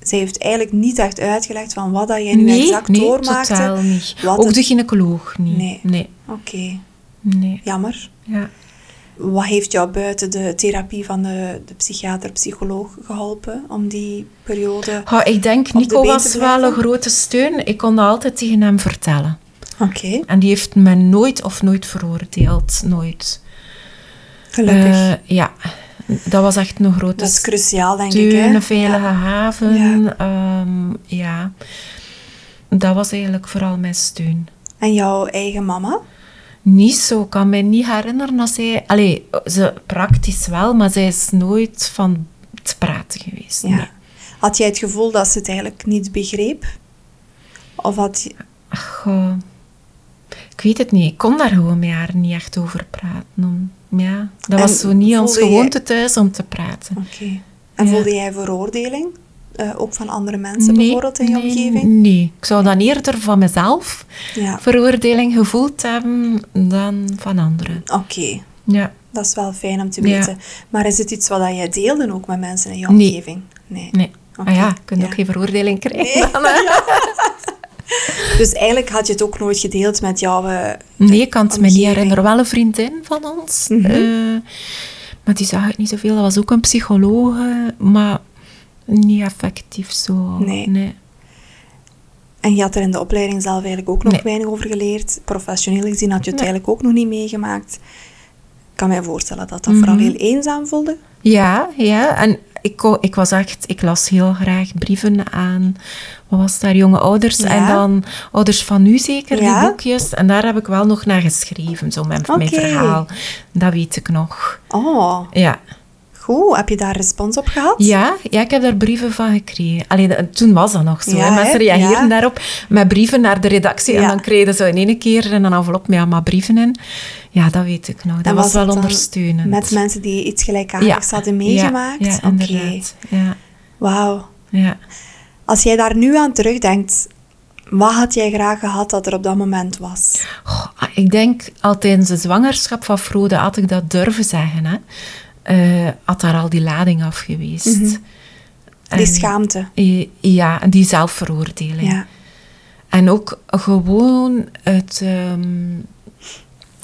zij heeft eigenlijk niet echt uitgelegd van wat dat jij nu Nee, exact nee, doormaakte. totaal niet. Ook het- de gynaecoloog niet. Nee. Nee. Oké, nee. jammer. Ja. Wat heeft jou buiten de therapie van de, de psychiater-psycholoog geholpen om die periode... Oh, ik denk, de Nico was wel een grote steun. Ik kon dat altijd tegen hem vertellen. Oké, En die heeft me nooit of nooit veroordeeld. Nooit. gelukkig. Eh, ja, dat was echt een grote dat is cruciaal, denk steun, ik. Hè? een veilige Ja. haven. Ja. Ehm, ja. Dat was eigenlijk vooral mijn steun. En jouw eigen mama? Niet zo, ik kan me niet herinneren dat zij... Allee, ze praktisch wel, maar zij is nooit van het praten geweest. Ja. nee. Had jij het gevoel dat ze het eigenlijk niet begreep? Of had je... Ach, ik weet het niet. Ik kon daar gewoon met haar niet echt over praten. Om, ja, dat En was zo niet ons jij- gewoonte thuis om te praten. Oké. En Ja. voelde jij veroordeling? Eh, ook van andere mensen bijvoorbeeld in je nee, omgeving? Nee, ik zou dan eerder van mezelf Ja. veroordeling gevoeld hebben dan van anderen. Oké, Ja. dat is wel fijn om te Ja. weten. Maar is het iets wat jij deelde ook met mensen in je omgeving? Nee. Nee. Ah ja, je kunt ja. ook geen veroordeling krijgen. Dan. Dus eigenlijk had je het ook nooit gedeeld met jouw... eh, Nee, ik kan het me niet herinneren. Wel een vriendin van ons. Mhm. eh, maar die zag het niet zoveel. Dat was ook een psycholoog, maar niet effectief zo. Nee. En je had er in de opleiding zelf eigenlijk ook nog Nee. weinig over geleerd. Professioneel gezien had je het Nee. eigenlijk ook nog niet meegemaakt. Ik kan mij voorstellen dat dat Mhm. vooral heel eenzaam voelde. Ja, ja. En ik, ik was echt... Ik las heel graag brieven aan... Wat was daar? Jonge ouders. Ja. En dan ouders van nu zeker, Ja. die boekjes. En daar heb ik wel nog naar geschreven, zo mijn, mijn verhaal. Dat weet ik nog. Oh, Ja. Goed. Heb je daar respons op gehad? Ja, ja, ik heb daar brieven van gekregen. Allee, de- toen was dat nog zo. Ja, hè. Mensen reageerden Ja. daarop met brieven naar de redactie. Ja. En dan kregen ze in één keer een envelop met allemaal brieven in. Ja, dat weet ik nog. Dat was, wel ondersteunend. Met mensen die iets gelijkaardigs hadden meegemaakt? Ja, inderdaad. Ja, wauw. ja. Als jij daar nu aan terugdenkt, wat had jij graag gehad dat er op dat moment was? Ik denk, al tijdens de zwangerschap van Frode had ik dat durven zeggen. Hè. Eh, had daar al die lading af geweest. Die En- schaamte. Ja, en die zelfveroordeling. Ja. En ook gewoon het, ehm,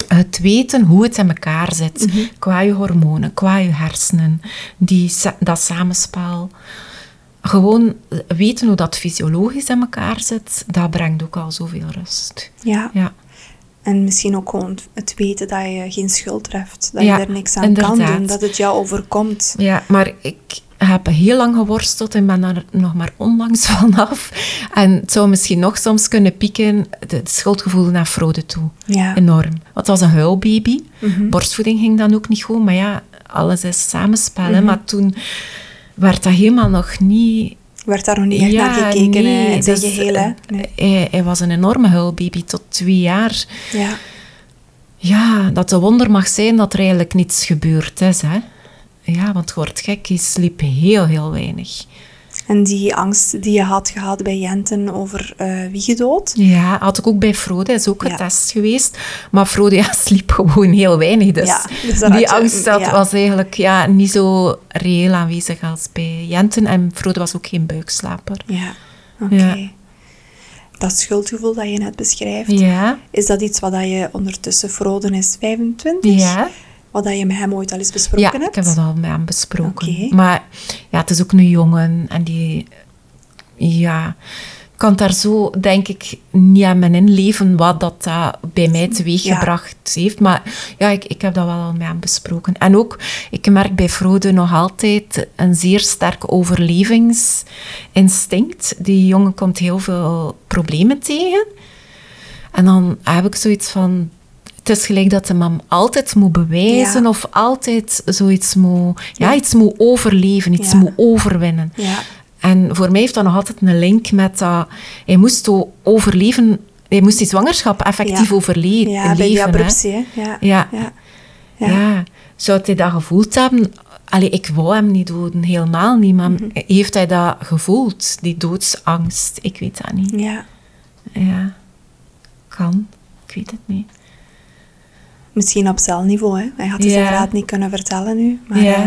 het weten hoe het in elkaar zit. Qua je hormonen, qua je hersenen. Die, dat samenspel. Gewoon weten hoe dat fysiologisch in elkaar zit, dat brengt ook al zoveel rust. ja. Ja. En misschien ook gewoon het weten dat je geen schuld treft. Dat Ja, je er niks aan kan doen. Dat het jou overkomt. Ja, maar ik heb heel lang geworsteld en ben er nog maar onlangs vanaf. En het zou misschien nog soms kunnen pieken, het schuldgevoel naar Frode toe. Ja. Enorm. Want het was een huilbaby. Mhm. Borstvoeding ging dan ook niet goed. Maar ja, alles is samenspel. Mhm. Maar toen werd dat helemaal nog niet... Werd daar nog niet echt naar gekeken hè, in dus, geheel. hè? eh, Nee. Hij, hij was een enorme huilbaby tot twee jaar. Ja. Ja, dat de wonder mag zijn dat er eigenlijk niets gebeurd is. Hè. Ja, want je wordt gek, je sliep heel, heel weinig. En die angst die je had gehad bij Jenten over eh wie gedood. Ja, had ik ook bij Frode, is ook Ja. getest geweest. Maar Frode ja, sliep gewoon heel weinig. Dus, Ja, dus die je- angst dat was eigenlijk ja, niet zo reëel aanwezig als bij Jenten. En Frode was ook geen buikslaper. Ja, oké. Dat schuldgevoel dat je net beschrijft, is dat iets wat dat je ondertussen Froden is 25? Ja. Wat dat je met hem ooit al eens besproken ja hebt? ik heb dat al met hem besproken. Maar ja, het is ook een jongen en die... Ja, ik kan daar zo, denk ik, niet aan mijn inleven wat dat, dat bij mij teweeggebracht heeft. Maar ja, ik, ik heb dat wel al met hem besproken. En ook, ik merk bij Frode nog altijd een zeer sterk overlevingsinstinct. Die jongen komt heel veel problemen tegen. En dan heb ik zoiets van... Het is gelijk dat de mam altijd moet bewijzen Ja. of altijd zoiets moet... Ja, Ja. iets moet overleven, iets moet overwinnen. Ja, En voor mij heeft dat nog altijd een link met dat... Hij moest zo overleven... Hij moest die zwangerschap effectief overleven. ja bij die abruptie. hè. Ja. Ja. Ja. Ja. Ja. Zou hij dat gevoeld hebben? Allee, ik wou hem niet doden, helemaal niet. Maar Mhm. heeft hij dat gevoeld, die doodsangst? Ik weet dat niet. Ja. Ja, kan. Ik weet het niet. Misschien op celniveau. Hè. Hij had het Ja. inderdaad niet kunnen vertellen nu. Maar eh,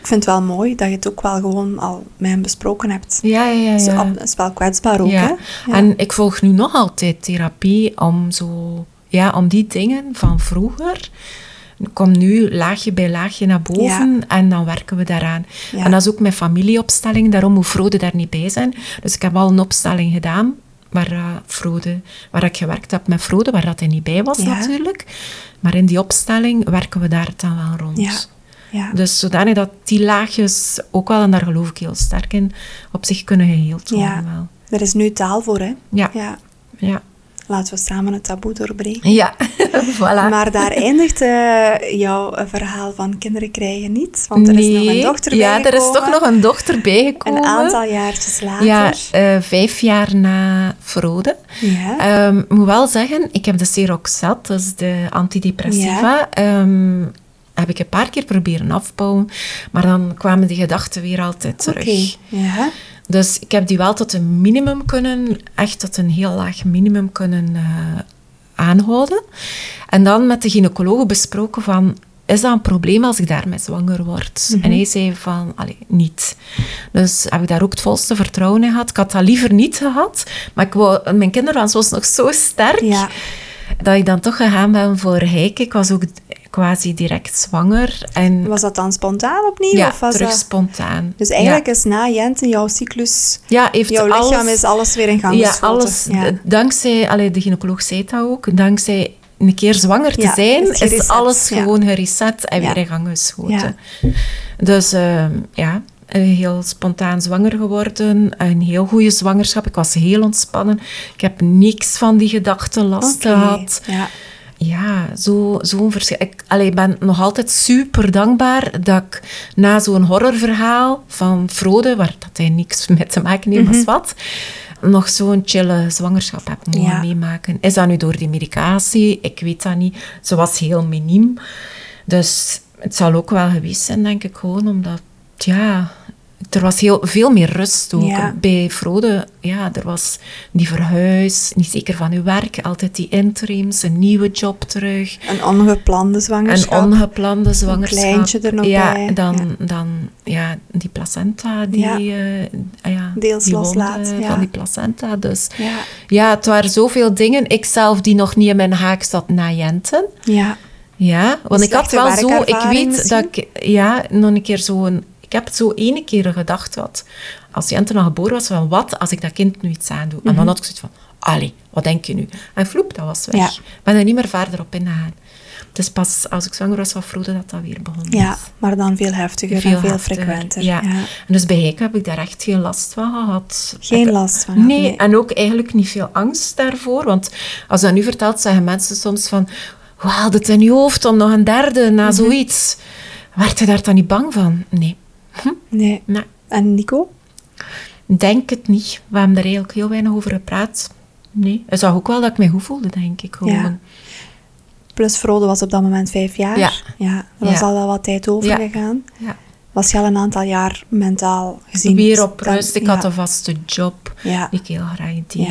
ik vind het wel mooi dat je het ook wel gewoon al met hem besproken hebt. Ja, ja, ja. Zo ja. is wel kwetsbaar ook. ja. Hè? Ja. En ik volg nu nog altijd therapie om zo... Ja, om die dingen van vroeger... Kom nu laagje bij laagje naar boven en dan werken we daaraan. Ja. En dat is ook mijn familieopstelling, daarom moet Frode daar niet bij zijn. Dus ik heb al een opstelling gedaan waar, eh, Frode, waar ik gewerkt heb met Frode, waar dat hij niet bij was Ja. natuurlijk. Maar in die opstelling werken we daar dan wel rond. Ja. Ja. Dus zodanig dat die laagjes ook wel, en daar geloof ik heel sterk in, op zich kunnen geheeld worden wel. Er is nu taal voor, hè? Ja, Ja. Ja. Laten we samen het taboe doorbreken. Ja, voilà. Maar daar eindigt eh, jouw eh, verhaal van kinderen krijgen niet. Want er is nog een dochter Ja, er is bijgekomen. toch nog een dochter bijgekomen. Een aantal jaartjes later. Ja, eh, vijf jaar na Frode. Ja. Ehm, moet wel zeggen, ik heb de Seroxat, dat is de antidepressiva, ehm, heb ik een paar keer proberen afbouwen, maar dan kwamen die gedachten weer altijd terug. Oké. Ja. Dus ik heb die wel tot een minimum kunnen, echt tot een heel laag minimum kunnen eh, aanhouden. En dan met de gynaecoloog besproken van, is dat een probleem als ik daarmee zwanger word? Mhm. En hij zei van, allee, niet. Dus heb ik daar ook het volste vertrouwen in gehad. Ik had dat liever niet gehad, maar ik wou, mijn kinderwens was nog zo sterk, Ja. dat ik dan toch gegaan ben voor Heike. Ik was ook quasi direct zwanger. En Was dat dan spontaan opnieuw? ja, of was terug dat... spontaan. Dus Ja. eigenlijk is na Jenten jouw cyclus... Ja, heeft Jouw lichaam alles- is alles weer in gang Ja, geschoten. alles. Ja. d- Dankzij, allee, de gynaecoloog zei dat ook, dankzij een keer zwanger te zijn, is alles gewoon gereset en weer in gang geschoten. Dus ehm, ja, heel spontaan zwanger geworden. Een heel goede zwangerschap. Ik was heel ontspannen. Ik heb niks van die gedachten last gehad. Ja. Ja, zo- zo'n verschil. Ik allee, ben nog altijd super dankbaar dat ik na zo'n horrorverhaal van Frode, waar dat hij niks mee te maken heeft, was wat, nog zo'n chille zwangerschap heb mogen Ja. meemaken. Is dat nu door die medicatie? Ik weet dat niet. Ze was heel miniem. Dus het zal ook wel geweest zijn, denk ik, gewoon omdat, ja... Er was heel, veel meer rust ook. Ja. Bij Frode, ja, er was die verhuis, niet zeker van uw werk, altijd die interims, een nieuwe job terug. Een ongeplande Een zwangerschap. ongeplande zwangerschap. kleintje er nog ja, bij. Dan, dan ja, die placenta, die, Ja. eh, ja, Deels die loslaat, ja. van die placenta. Dus Ja. ja, het waren zoveel dingen. Ik zelf die nog niet in mijn haak zat na Jenten. Ja. Ja, want ik had wel zo, ik weet dat ik, ja, nog een keer zo'n, heb het zo ene keer gedacht, wat, als Jente nog geboren was, van wat als ik dat kind nu iets aandoe? En Mhm. dan had ik zoiets van, allee, wat denk je nu? En vloep, dat was weg. Ja. Ik ben er niet meer verder op ingegaan. Het is pas als ik zwanger was van Frode dat dat weer begon. Ja, maar dan veel heftiger en veel heftiger, frequenter. Ja. En dus bij Heike heb ik daar echt geen last van gehad. Geen last van gehad, Nee, nee. en ook eigenlijk niet veel angst daarvoor. Want als dat nu vertelt, zeggen mensen soms van... Hoe haalde het in je hoofd om nog een derde na Mhm. zoiets? Werd je daar dan niet bang van? Nee. Nee. nee. En Nico? Denk het niet. We hebben er eigenlijk heel weinig over gepraat. Nee. Hij zag ook wel dat ik mij goed voelde, denk ik. Gewoon. Ja. Plus Frode was op dat moment vijf jaar. Ja. ja er was Ja. al wel wat tijd over Ja. gegaan. Ja. Was je al een aantal jaar mentaal gezien? Weer op rust. Ik had een vaste job. Ja. Die ik heel graag deed.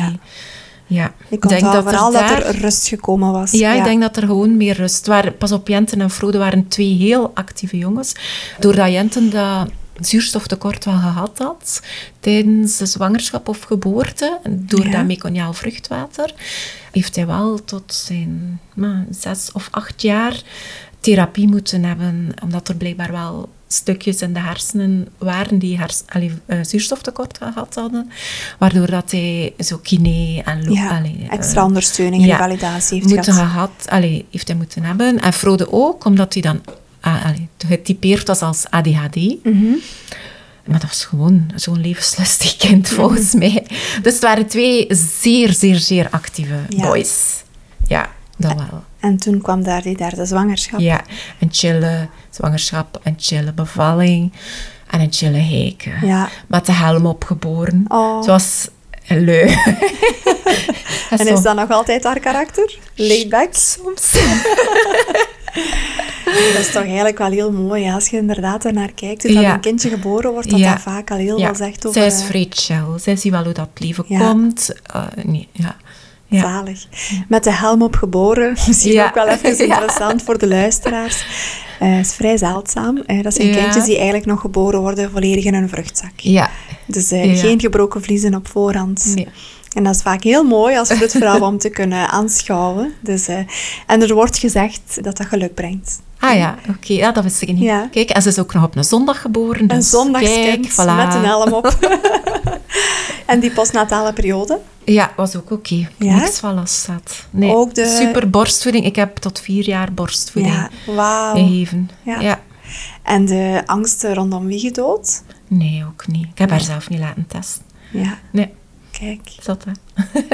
Ja. Ik denk dat vooral er dat er rust gekomen was. Ja, ik denk dat er gewoon meer rust waren. Pas op, Jenten en Frode waren twee heel actieve jongens. Doordat Jenten dat zuurstoftekort wel gehad had tijdens de zwangerschap of geboorte, door Ja. dat meconiaal vruchtwater, heeft hij wel tot zijn nou, zes of acht jaar therapie moeten hebben, omdat er blijkbaar wel stukjes in de hersenen waren die hers allee, eh, zuurstoftekort gehad hadden, waardoor dat hij zo kine en Ja, allee, eh, extra ondersteuning en ja, validatie heeft moeten gehad. gehad. Allee, heeft hij moeten hebben. En Frode ook, omdat hij dan allee, getypeerd was als ADHD. Mhm. Maar dat was gewoon zo'n levenslustig kind, volgens mij. Dus het waren twee zeer, zeer, zeer actieve Ja. boys. Ja, dat wel. En toen kwam daar die derde zwangerschap. Ja, een chille zwangerschap, een chille bevalling en een chille heiken. Ja. Met de helm opgeboren. Oh. Zoals lui. En is dat nog altijd haar karakter? Laid back? soms? Dat is toch eigenlijk wel heel mooi, als je inderdaad ernaar kijkt. Dat Ja. een kindje geboren wordt, dat Ja. dat vaak al heel Ja, veel zegt over... zij is eh, vrij chill. Zij ziet wel hoe dat leven komt. Eh, nee, ja. Ja. Zalig. Met de helm op geboren. Misschien Ja. ook wel even interessant voor de luisteraars. Het is vrij zeldzaam. Eh, dat zijn kindjes die eigenlijk nog geboren worden volledig in een vruchtzak. Ja. Dus eh, geen gebroken vliezen op voorhand. Nee. En dat is vaak heel mooi als vroedvrouw om te kunnen aanschouwen. Dus, eh, en er wordt gezegd dat dat geluk brengt. Ah ja, oké. Ja, dat wist ik niet. Ja. Kijk, en ze is ook nog op een zondag geboren. Een Dus zondagskind kijk, voilà. met een helm op. en die postnatale periode? Ja, was ook oké. Ja? Niks van last had. Nee, Ook de- super borstvoeding. Ik heb tot vier jaar borstvoeding Ja, wauw. gegeven. Ja. En de angsten rondom wiegedood? Nee, ook niet. Ik heb haar zelf niet laten testen. Ja, Nee, kijk. hè.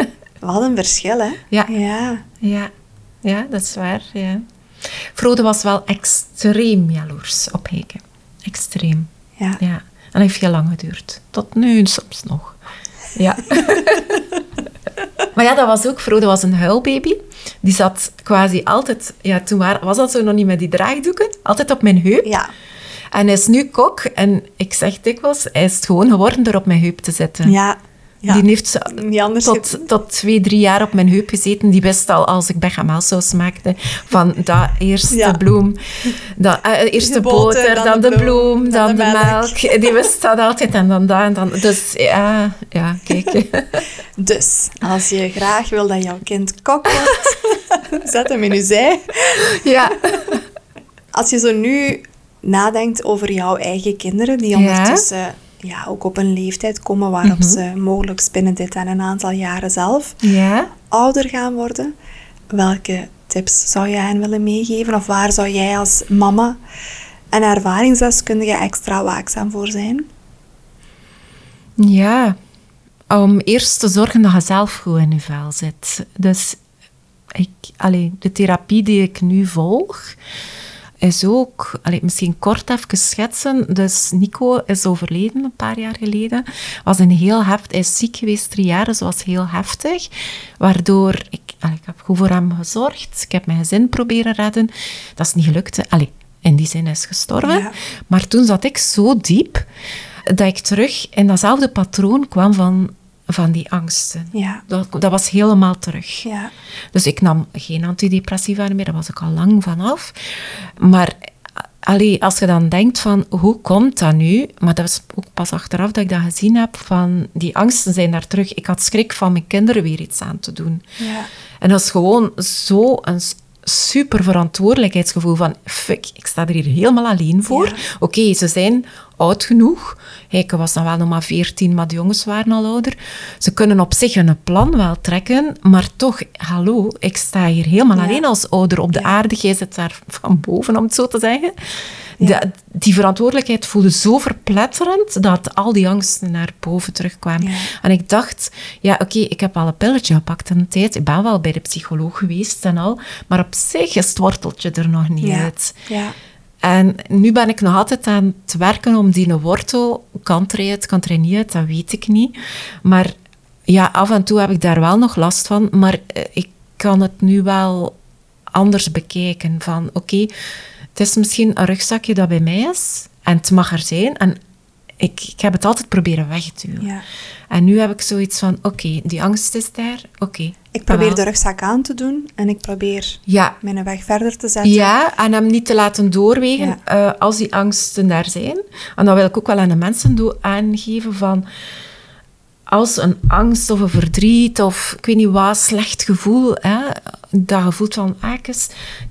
Wat een verschil, hè? Ja. Ja. Ja. ja, dat is waar. Ja. Frode was wel extreem jaloers op Heike. Extreem. Ja. Ja. En dat heeft heel lang geduurd. Tot nu soms nog. Ja. maar ja, dat was ook, Frode was een huilbaby. Die zat quasi altijd, ja, toen wa- was dat zo nog niet met die draagdoeken, altijd op mijn heup. Ja. En hij is nu kok en ik zeg dikwijls, hij is het gewoon geworden door op mijn heup te zitten. Ja. Ja. Die heeft tot, tot twee, drie jaar op mijn heup gezeten. Die wist al, als ik bechamelsaus maakte, van dat eerste Ja. bloem, dat, eh, eerst de boter, boter, dan, de bloem, dan, de, melk. melk. Die wist dat altijd en dan dat en dan. Dus ja, ja kijk. Dus, als je graag wil dat jouw kind kok wordt, zet hem in je zij. ja. Als je zo nu nadenkt over jouw eigen kinderen, die ondertussen ja, ook op een leeftijd komen waarop Mhm. ze mogelijk binnen dit en een aantal jaren zelf Ja. ouder gaan worden, welke tips zou jij hen willen meegeven? Of waar zou jij als mama en ervaringsdeskundige extra waakzaam voor zijn? Ja, om eerst te zorgen dat je zelf goed in je vel zit. Dus ik, allee, de therapie die ik nu volg, is ook, allee, misschien kort even schetsen. Dus Nico is overleden een paar jaar geleden. Was een heel heft, hij is ziek geweest drie jaar, dus was heel heftig. Waardoor ik, allee, ik heb goed voor hem gezorgd. Ik heb mijn gezin proberen redden. Dat is niet gelukt. hè. Allee, in die zin is gestorven. Ja. Maar toen zat ik zo diep dat ik terug in datzelfde patroon kwam van, van die angsten. Ja. Dat, dat was helemaal terug. Ja. Dus ik nam geen antidepressiva meer, daar was ik al lang vanaf. Maar allee, als je dan denkt van, hoe komt dat nu? Maar dat was ook pas achteraf dat ik dat gezien heb, van die angsten zijn daar terug. Ik had schrik van mijn kinderen weer iets aan te doen. Ja. En dat is gewoon zo een super verantwoordelijkheidsgevoel van, fuck, ik sta er hier helemaal alleen voor. Ja. Oké, ze zijn oud genoeg. Ik was dan wel nog maar 14, maar de jongens waren al ouder. Ze kunnen op zich een plan wel trekken, maar toch, hallo, ik sta hier helemaal alleen als ouder op de aarde. Jij zit daar van boven, om het zo te zeggen. die verantwoordelijkheid voelde zo verpletterend dat al die angsten naar boven terugkwamen. En ik dacht, ja, oké, ik heb al een pilletje gepakt in de tijd. Ik ben wel bij de psycholoog geweest en al, maar op zich is het worteltje er nog niet uit. Ja. En nu ben ik nog altijd aan het werken om die wortel, kan er uit, kan er niet uit, dat weet ik niet. Maar ja, af en toe heb ik daar wel nog last van, maar eh, ik kan het nu wel anders bekijken. Van oké, het is misschien een rugzakje dat bij mij is en het mag er zijn. En ik, ik heb het altijd proberen weg te doen. Ja. En nu heb ik zoiets van, oké, die angst is daar, oké. ik probeer de rugzak aan te doen en ik probeer ja. mijn weg verder te zetten. Ja, en hem niet te laten doorwegen eh, als die angsten daar zijn. En dan wil ik ook wel aan de mensen aangeven van als een angst of een verdriet of ik weet niet wat, slecht gevoel, hè, dat gevoel van, ah,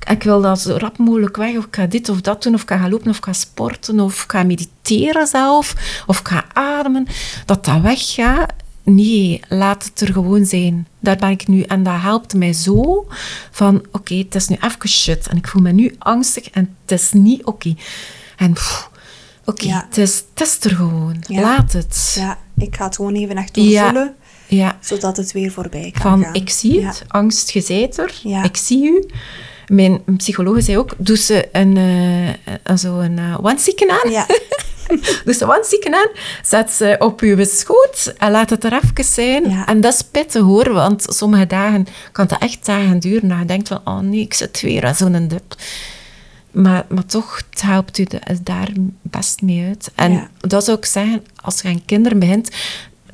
ik, wil dat zo rap mogelijk weg, of ik ga dit of dat doen, of ik ga gaan lopen, of ik ga sporten, of ik ga mediteren zelf, of ik ga ademen, dat dat weggaat. Nee, laat het er gewoon zijn. Daar ben ik nu. En dat helpt mij zo van, oké, het is nu even shit. En ik voel me nu angstig en het is niet oké. En oké, het, is, het is er gewoon. Laat het. Ja, ik ga het gewoon even echt doorvoelen. Ja. Zodat het weer voorbij kan Van, gaan. ik zie het, angst, je zijt er, ik zie u. Mijn psycholoog zei ook, doe ze een, uh, zo een uh, aan. Ja. doe ze one aan, zet ze op uw schoot en laat het er even zijn. En dat is pittig hoor, want sommige dagen kan het echt dagen duren. Dat je denkt van, oh nee, ik zit weer aan zo'n dip. Maar, maar toch, het helpt u daar best mee uit. En dat zou ik zeggen, als je aan kinderen begint,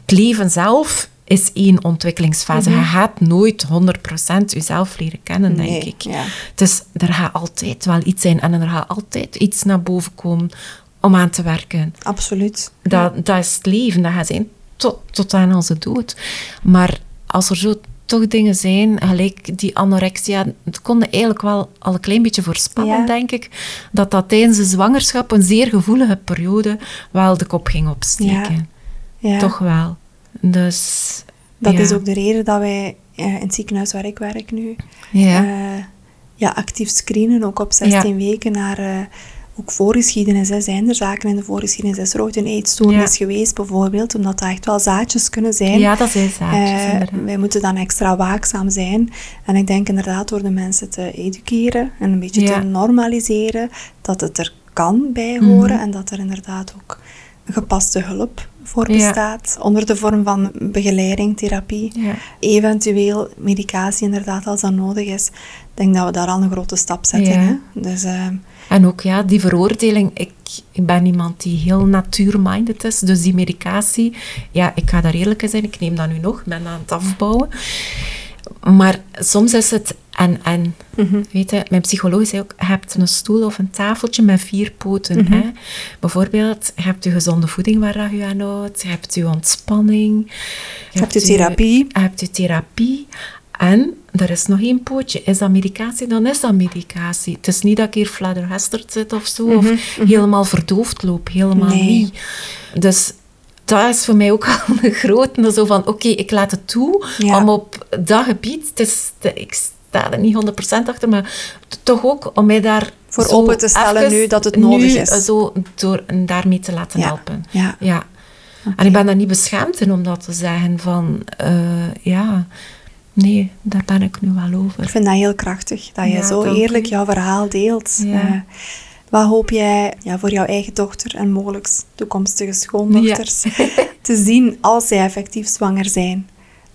het leven zelf is één ontwikkelingsfase. Mhm. Je gaat nooit 100% jezelf leren kennen, denk ik. Ja. Dus er gaat altijd wel iets zijn en er gaat altijd iets naar boven komen om aan te werken. Absoluut. Dat, dat is het leven, dat gaat zijn tot, tot aan onze dood. Maar als er zo toch dingen zijn, gelijk die anorexia, het konden eigenlijk wel al een klein beetje voorspellen, denk ik, dat dat tijdens de zwangerschap, een zeer gevoelige periode, wel de kop ging opsteken. Ja. Toch wel. Dus... Dat is ook de reden dat wij uh, in het ziekenhuis waar ik werk nu, ja. Uh, ja, actief screenen, ook op 16 weken naar... Uh, ook voorgeschiedenis, hè, zijn er zaken in de voorgeschiedenis. Is er ooit een eetstoornis geweest, bijvoorbeeld, omdat dat echt wel zaadjes kunnen zijn. Ja, dat zijn zaadjes. Uh, wij moeten dan extra waakzaam zijn. En ik denk inderdaad door de mensen te educeren en een beetje te normaliseren, dat het er kan bij horen mhm. en dat er inderdaad ook gepaste hulp voor bestaat, onder de vorm van begeleiding, therapie, ja. eventueel medicatie inderdaad als dat nodig is. Ik denk dat we daar al een grote stap zetten. Hè? Dus, uh, en ook ja, die veroordeling. Ik, ik ben iemand die heel natuurminded is. Dus die medicatie, ja, ik ga daar eerlijk in zijn. Ik neem dat nu nog, ben aan het afbouwen. Maar soms is het en en. Mhm. Weet je, mijn psycholoog zei ook, je hebt een stoel of een tafeltje met vier poten. Mhm. hè? Bijvoorbeeld, je hebt je gezonde voeding waar je aan houdt, je hebt je ontspanning. Je, hebt je therapie. Je hebt je therapie. En er is nog één pootje. Is dat medicatie? Dan is dat medicatie. Het is niet dat ik hier fladderhesterd zit of zo, of mhm, helemaal verdoofd loop. Helemaal niet. Dus dat is voor mij ook al een grote, zo van, oké, ik laat het toe om op dat gebied, het is, ik sta er niet 100% achter, maar toch ook om mij daar voor open te stellen nu dat het nodig is. zo door daarmee te laten helpen. Ja. ja. En ik ben daar niet beschaamd in om dat te zeggen van, uh, ja, nee, daar ben ik nu wel over. Ik vind dat heel krachtig, dat je zo eerlijk jouw verhaal deelt. Ja. Uh, wat hoop jij ja, voor jouw eigen dochter en mogelijk toekomstige schoondochters te zien als zij effectief zwanger zijn?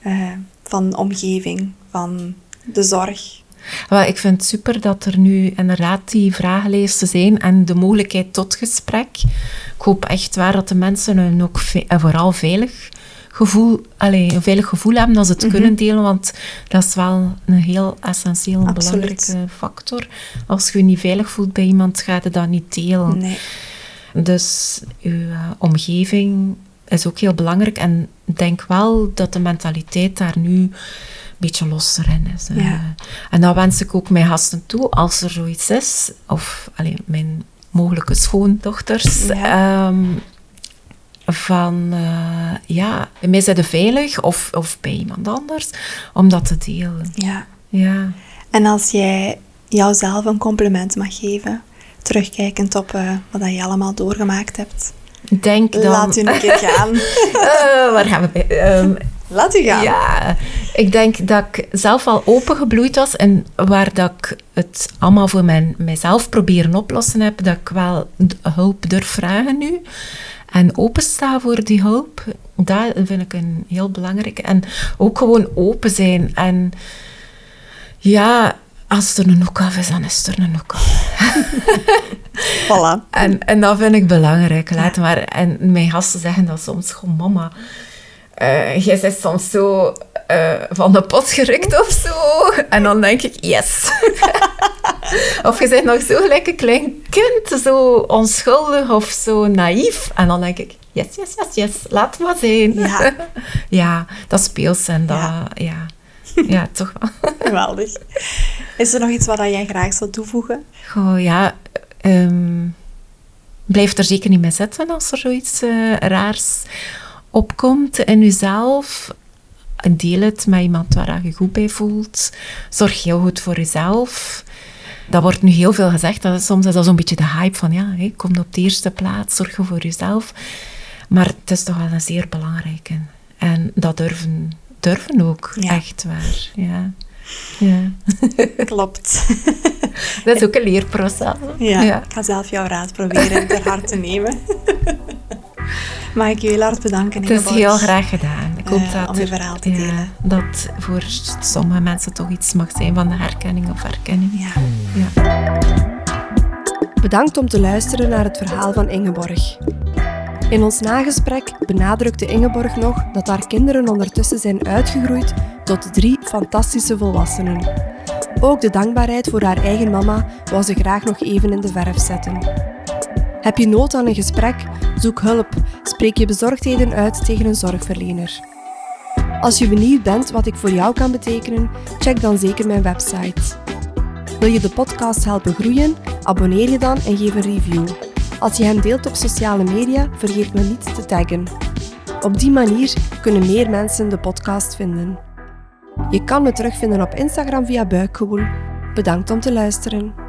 Uh, van omgeving, van de zorg. Wel, ik vind het super dat er nu inderdaad die vragenlijsten zijn en de mogelijkheid tot gesprek. Ik hoop echt waar dat de mensen hun ook en vooral veilig gevoel, allez, een veilig gevoel hebben dat ze het mhm. kunnen delen, want dat is wel een heel essentieel en belangrijke factor. Als je je niet veilig voelt bij iemand, ga je dat niet delen. Nee. Dus je uh, omgeving is ook heel belangrijk en denk wel dat de mentaliteit daar nu een beetje losser in is. Ja. en dat wens ik ook mijn gasten toe, als er zoiets is, of alleen mijn mogelijke schoondochters. Ehm, van, uh, ja, mij zijn veilig of, of bij iemand anders, om dat te delen. Ja. ja. En als jij jouzelf een compliment mag geven, terugkijkend op uh, wat je allemaal doorgemaakt hebt. Denk dan... Laat u een keer gaan. uh, waar gaan we bij? Um, Laat u gaan. Ja, ik denk dat ik zelf al opengebloeid was en waar dat ik het allemaal voor mijn, mijzelf proberen oplossen heb, dat ik wel hulp durf vragen nu. En opensta voor die hulp, dat vind ik een heel belangrijke. En ook gewoon open zijn. En ja, als er een hoek af is, dan is er een hoek af. voilà. En, en dat vind ik belangrijk. Laat maar. En mijn gasten zeggen dat soms gewoon, mama, uh, jij bent soms zo uh, van de pot gerukt of zo. En dan denk ik, yes. of je bent nog zo gelijk een klein kind, zo onschuldig of zo naïef. En dan denk ik, yes, yes, yes, yes, laat maar zijn. Ja, ja dat speels en dat, ja. ja. Ja, toch wel. Geweldig. Is er nog iets wat jij graag zou toevoegen? Goh, ja, um, blijf er zeker niet mee zitten als er zoiets uh, raars opkomt in jezelf. Deel het met iemand waar je goed bij voelt. Zorg heel goed voor jezelf. Dat wordt nu heel veel gezegd. Dat is, soms is dat zo'n beetje de hype van ja, kom op de eerste plaats, zorg voor jezelf. Maar het is toch wel een zeer belangrijke. En dat durven, durven ook, echt waar. Ja. Ja. Klopt. Dat is ook een leerproces. Ja, ja. ik ga zelf jouw raad proberen ter harte te nemen. Mag ik je heel hard bedanken, Het is heel graag gedaan. Ik hoop uh, dat om je verhaal te delen. Ja, dat voor sommige mensen toch iets mag zijn van de herkenning of herkenning. Ja. ja. Bedankt om te luisteren naar het verhaal van Ingeborg. In ons nagesprek benadrukte Ingeborg nog dat haar kinderen ondertussen zijn uitgegroeid tot drie fantastische volwassenen. Ook de dankbaarheid voor haar eigen mama wou ze graag nog even in de verf zetten. Heb je nood aan een gesprek? Zoek hulp. Spreek je bezorgdheden uit tegen een zorgverlener. Als je benieuwd bent wat ik voor jou kan betekenen, check dan zeker mijn website. Wil je de podcast helpen groeien? Abonneer je dan en geef een review. Als je hem deelt op sociale media, vergeet me niet te taggen. Op die manier kunnen meer mensen de podcast vinden. Je kan me terugvinden op Instagram via Buikgewoel. Bedankt om te luisteren.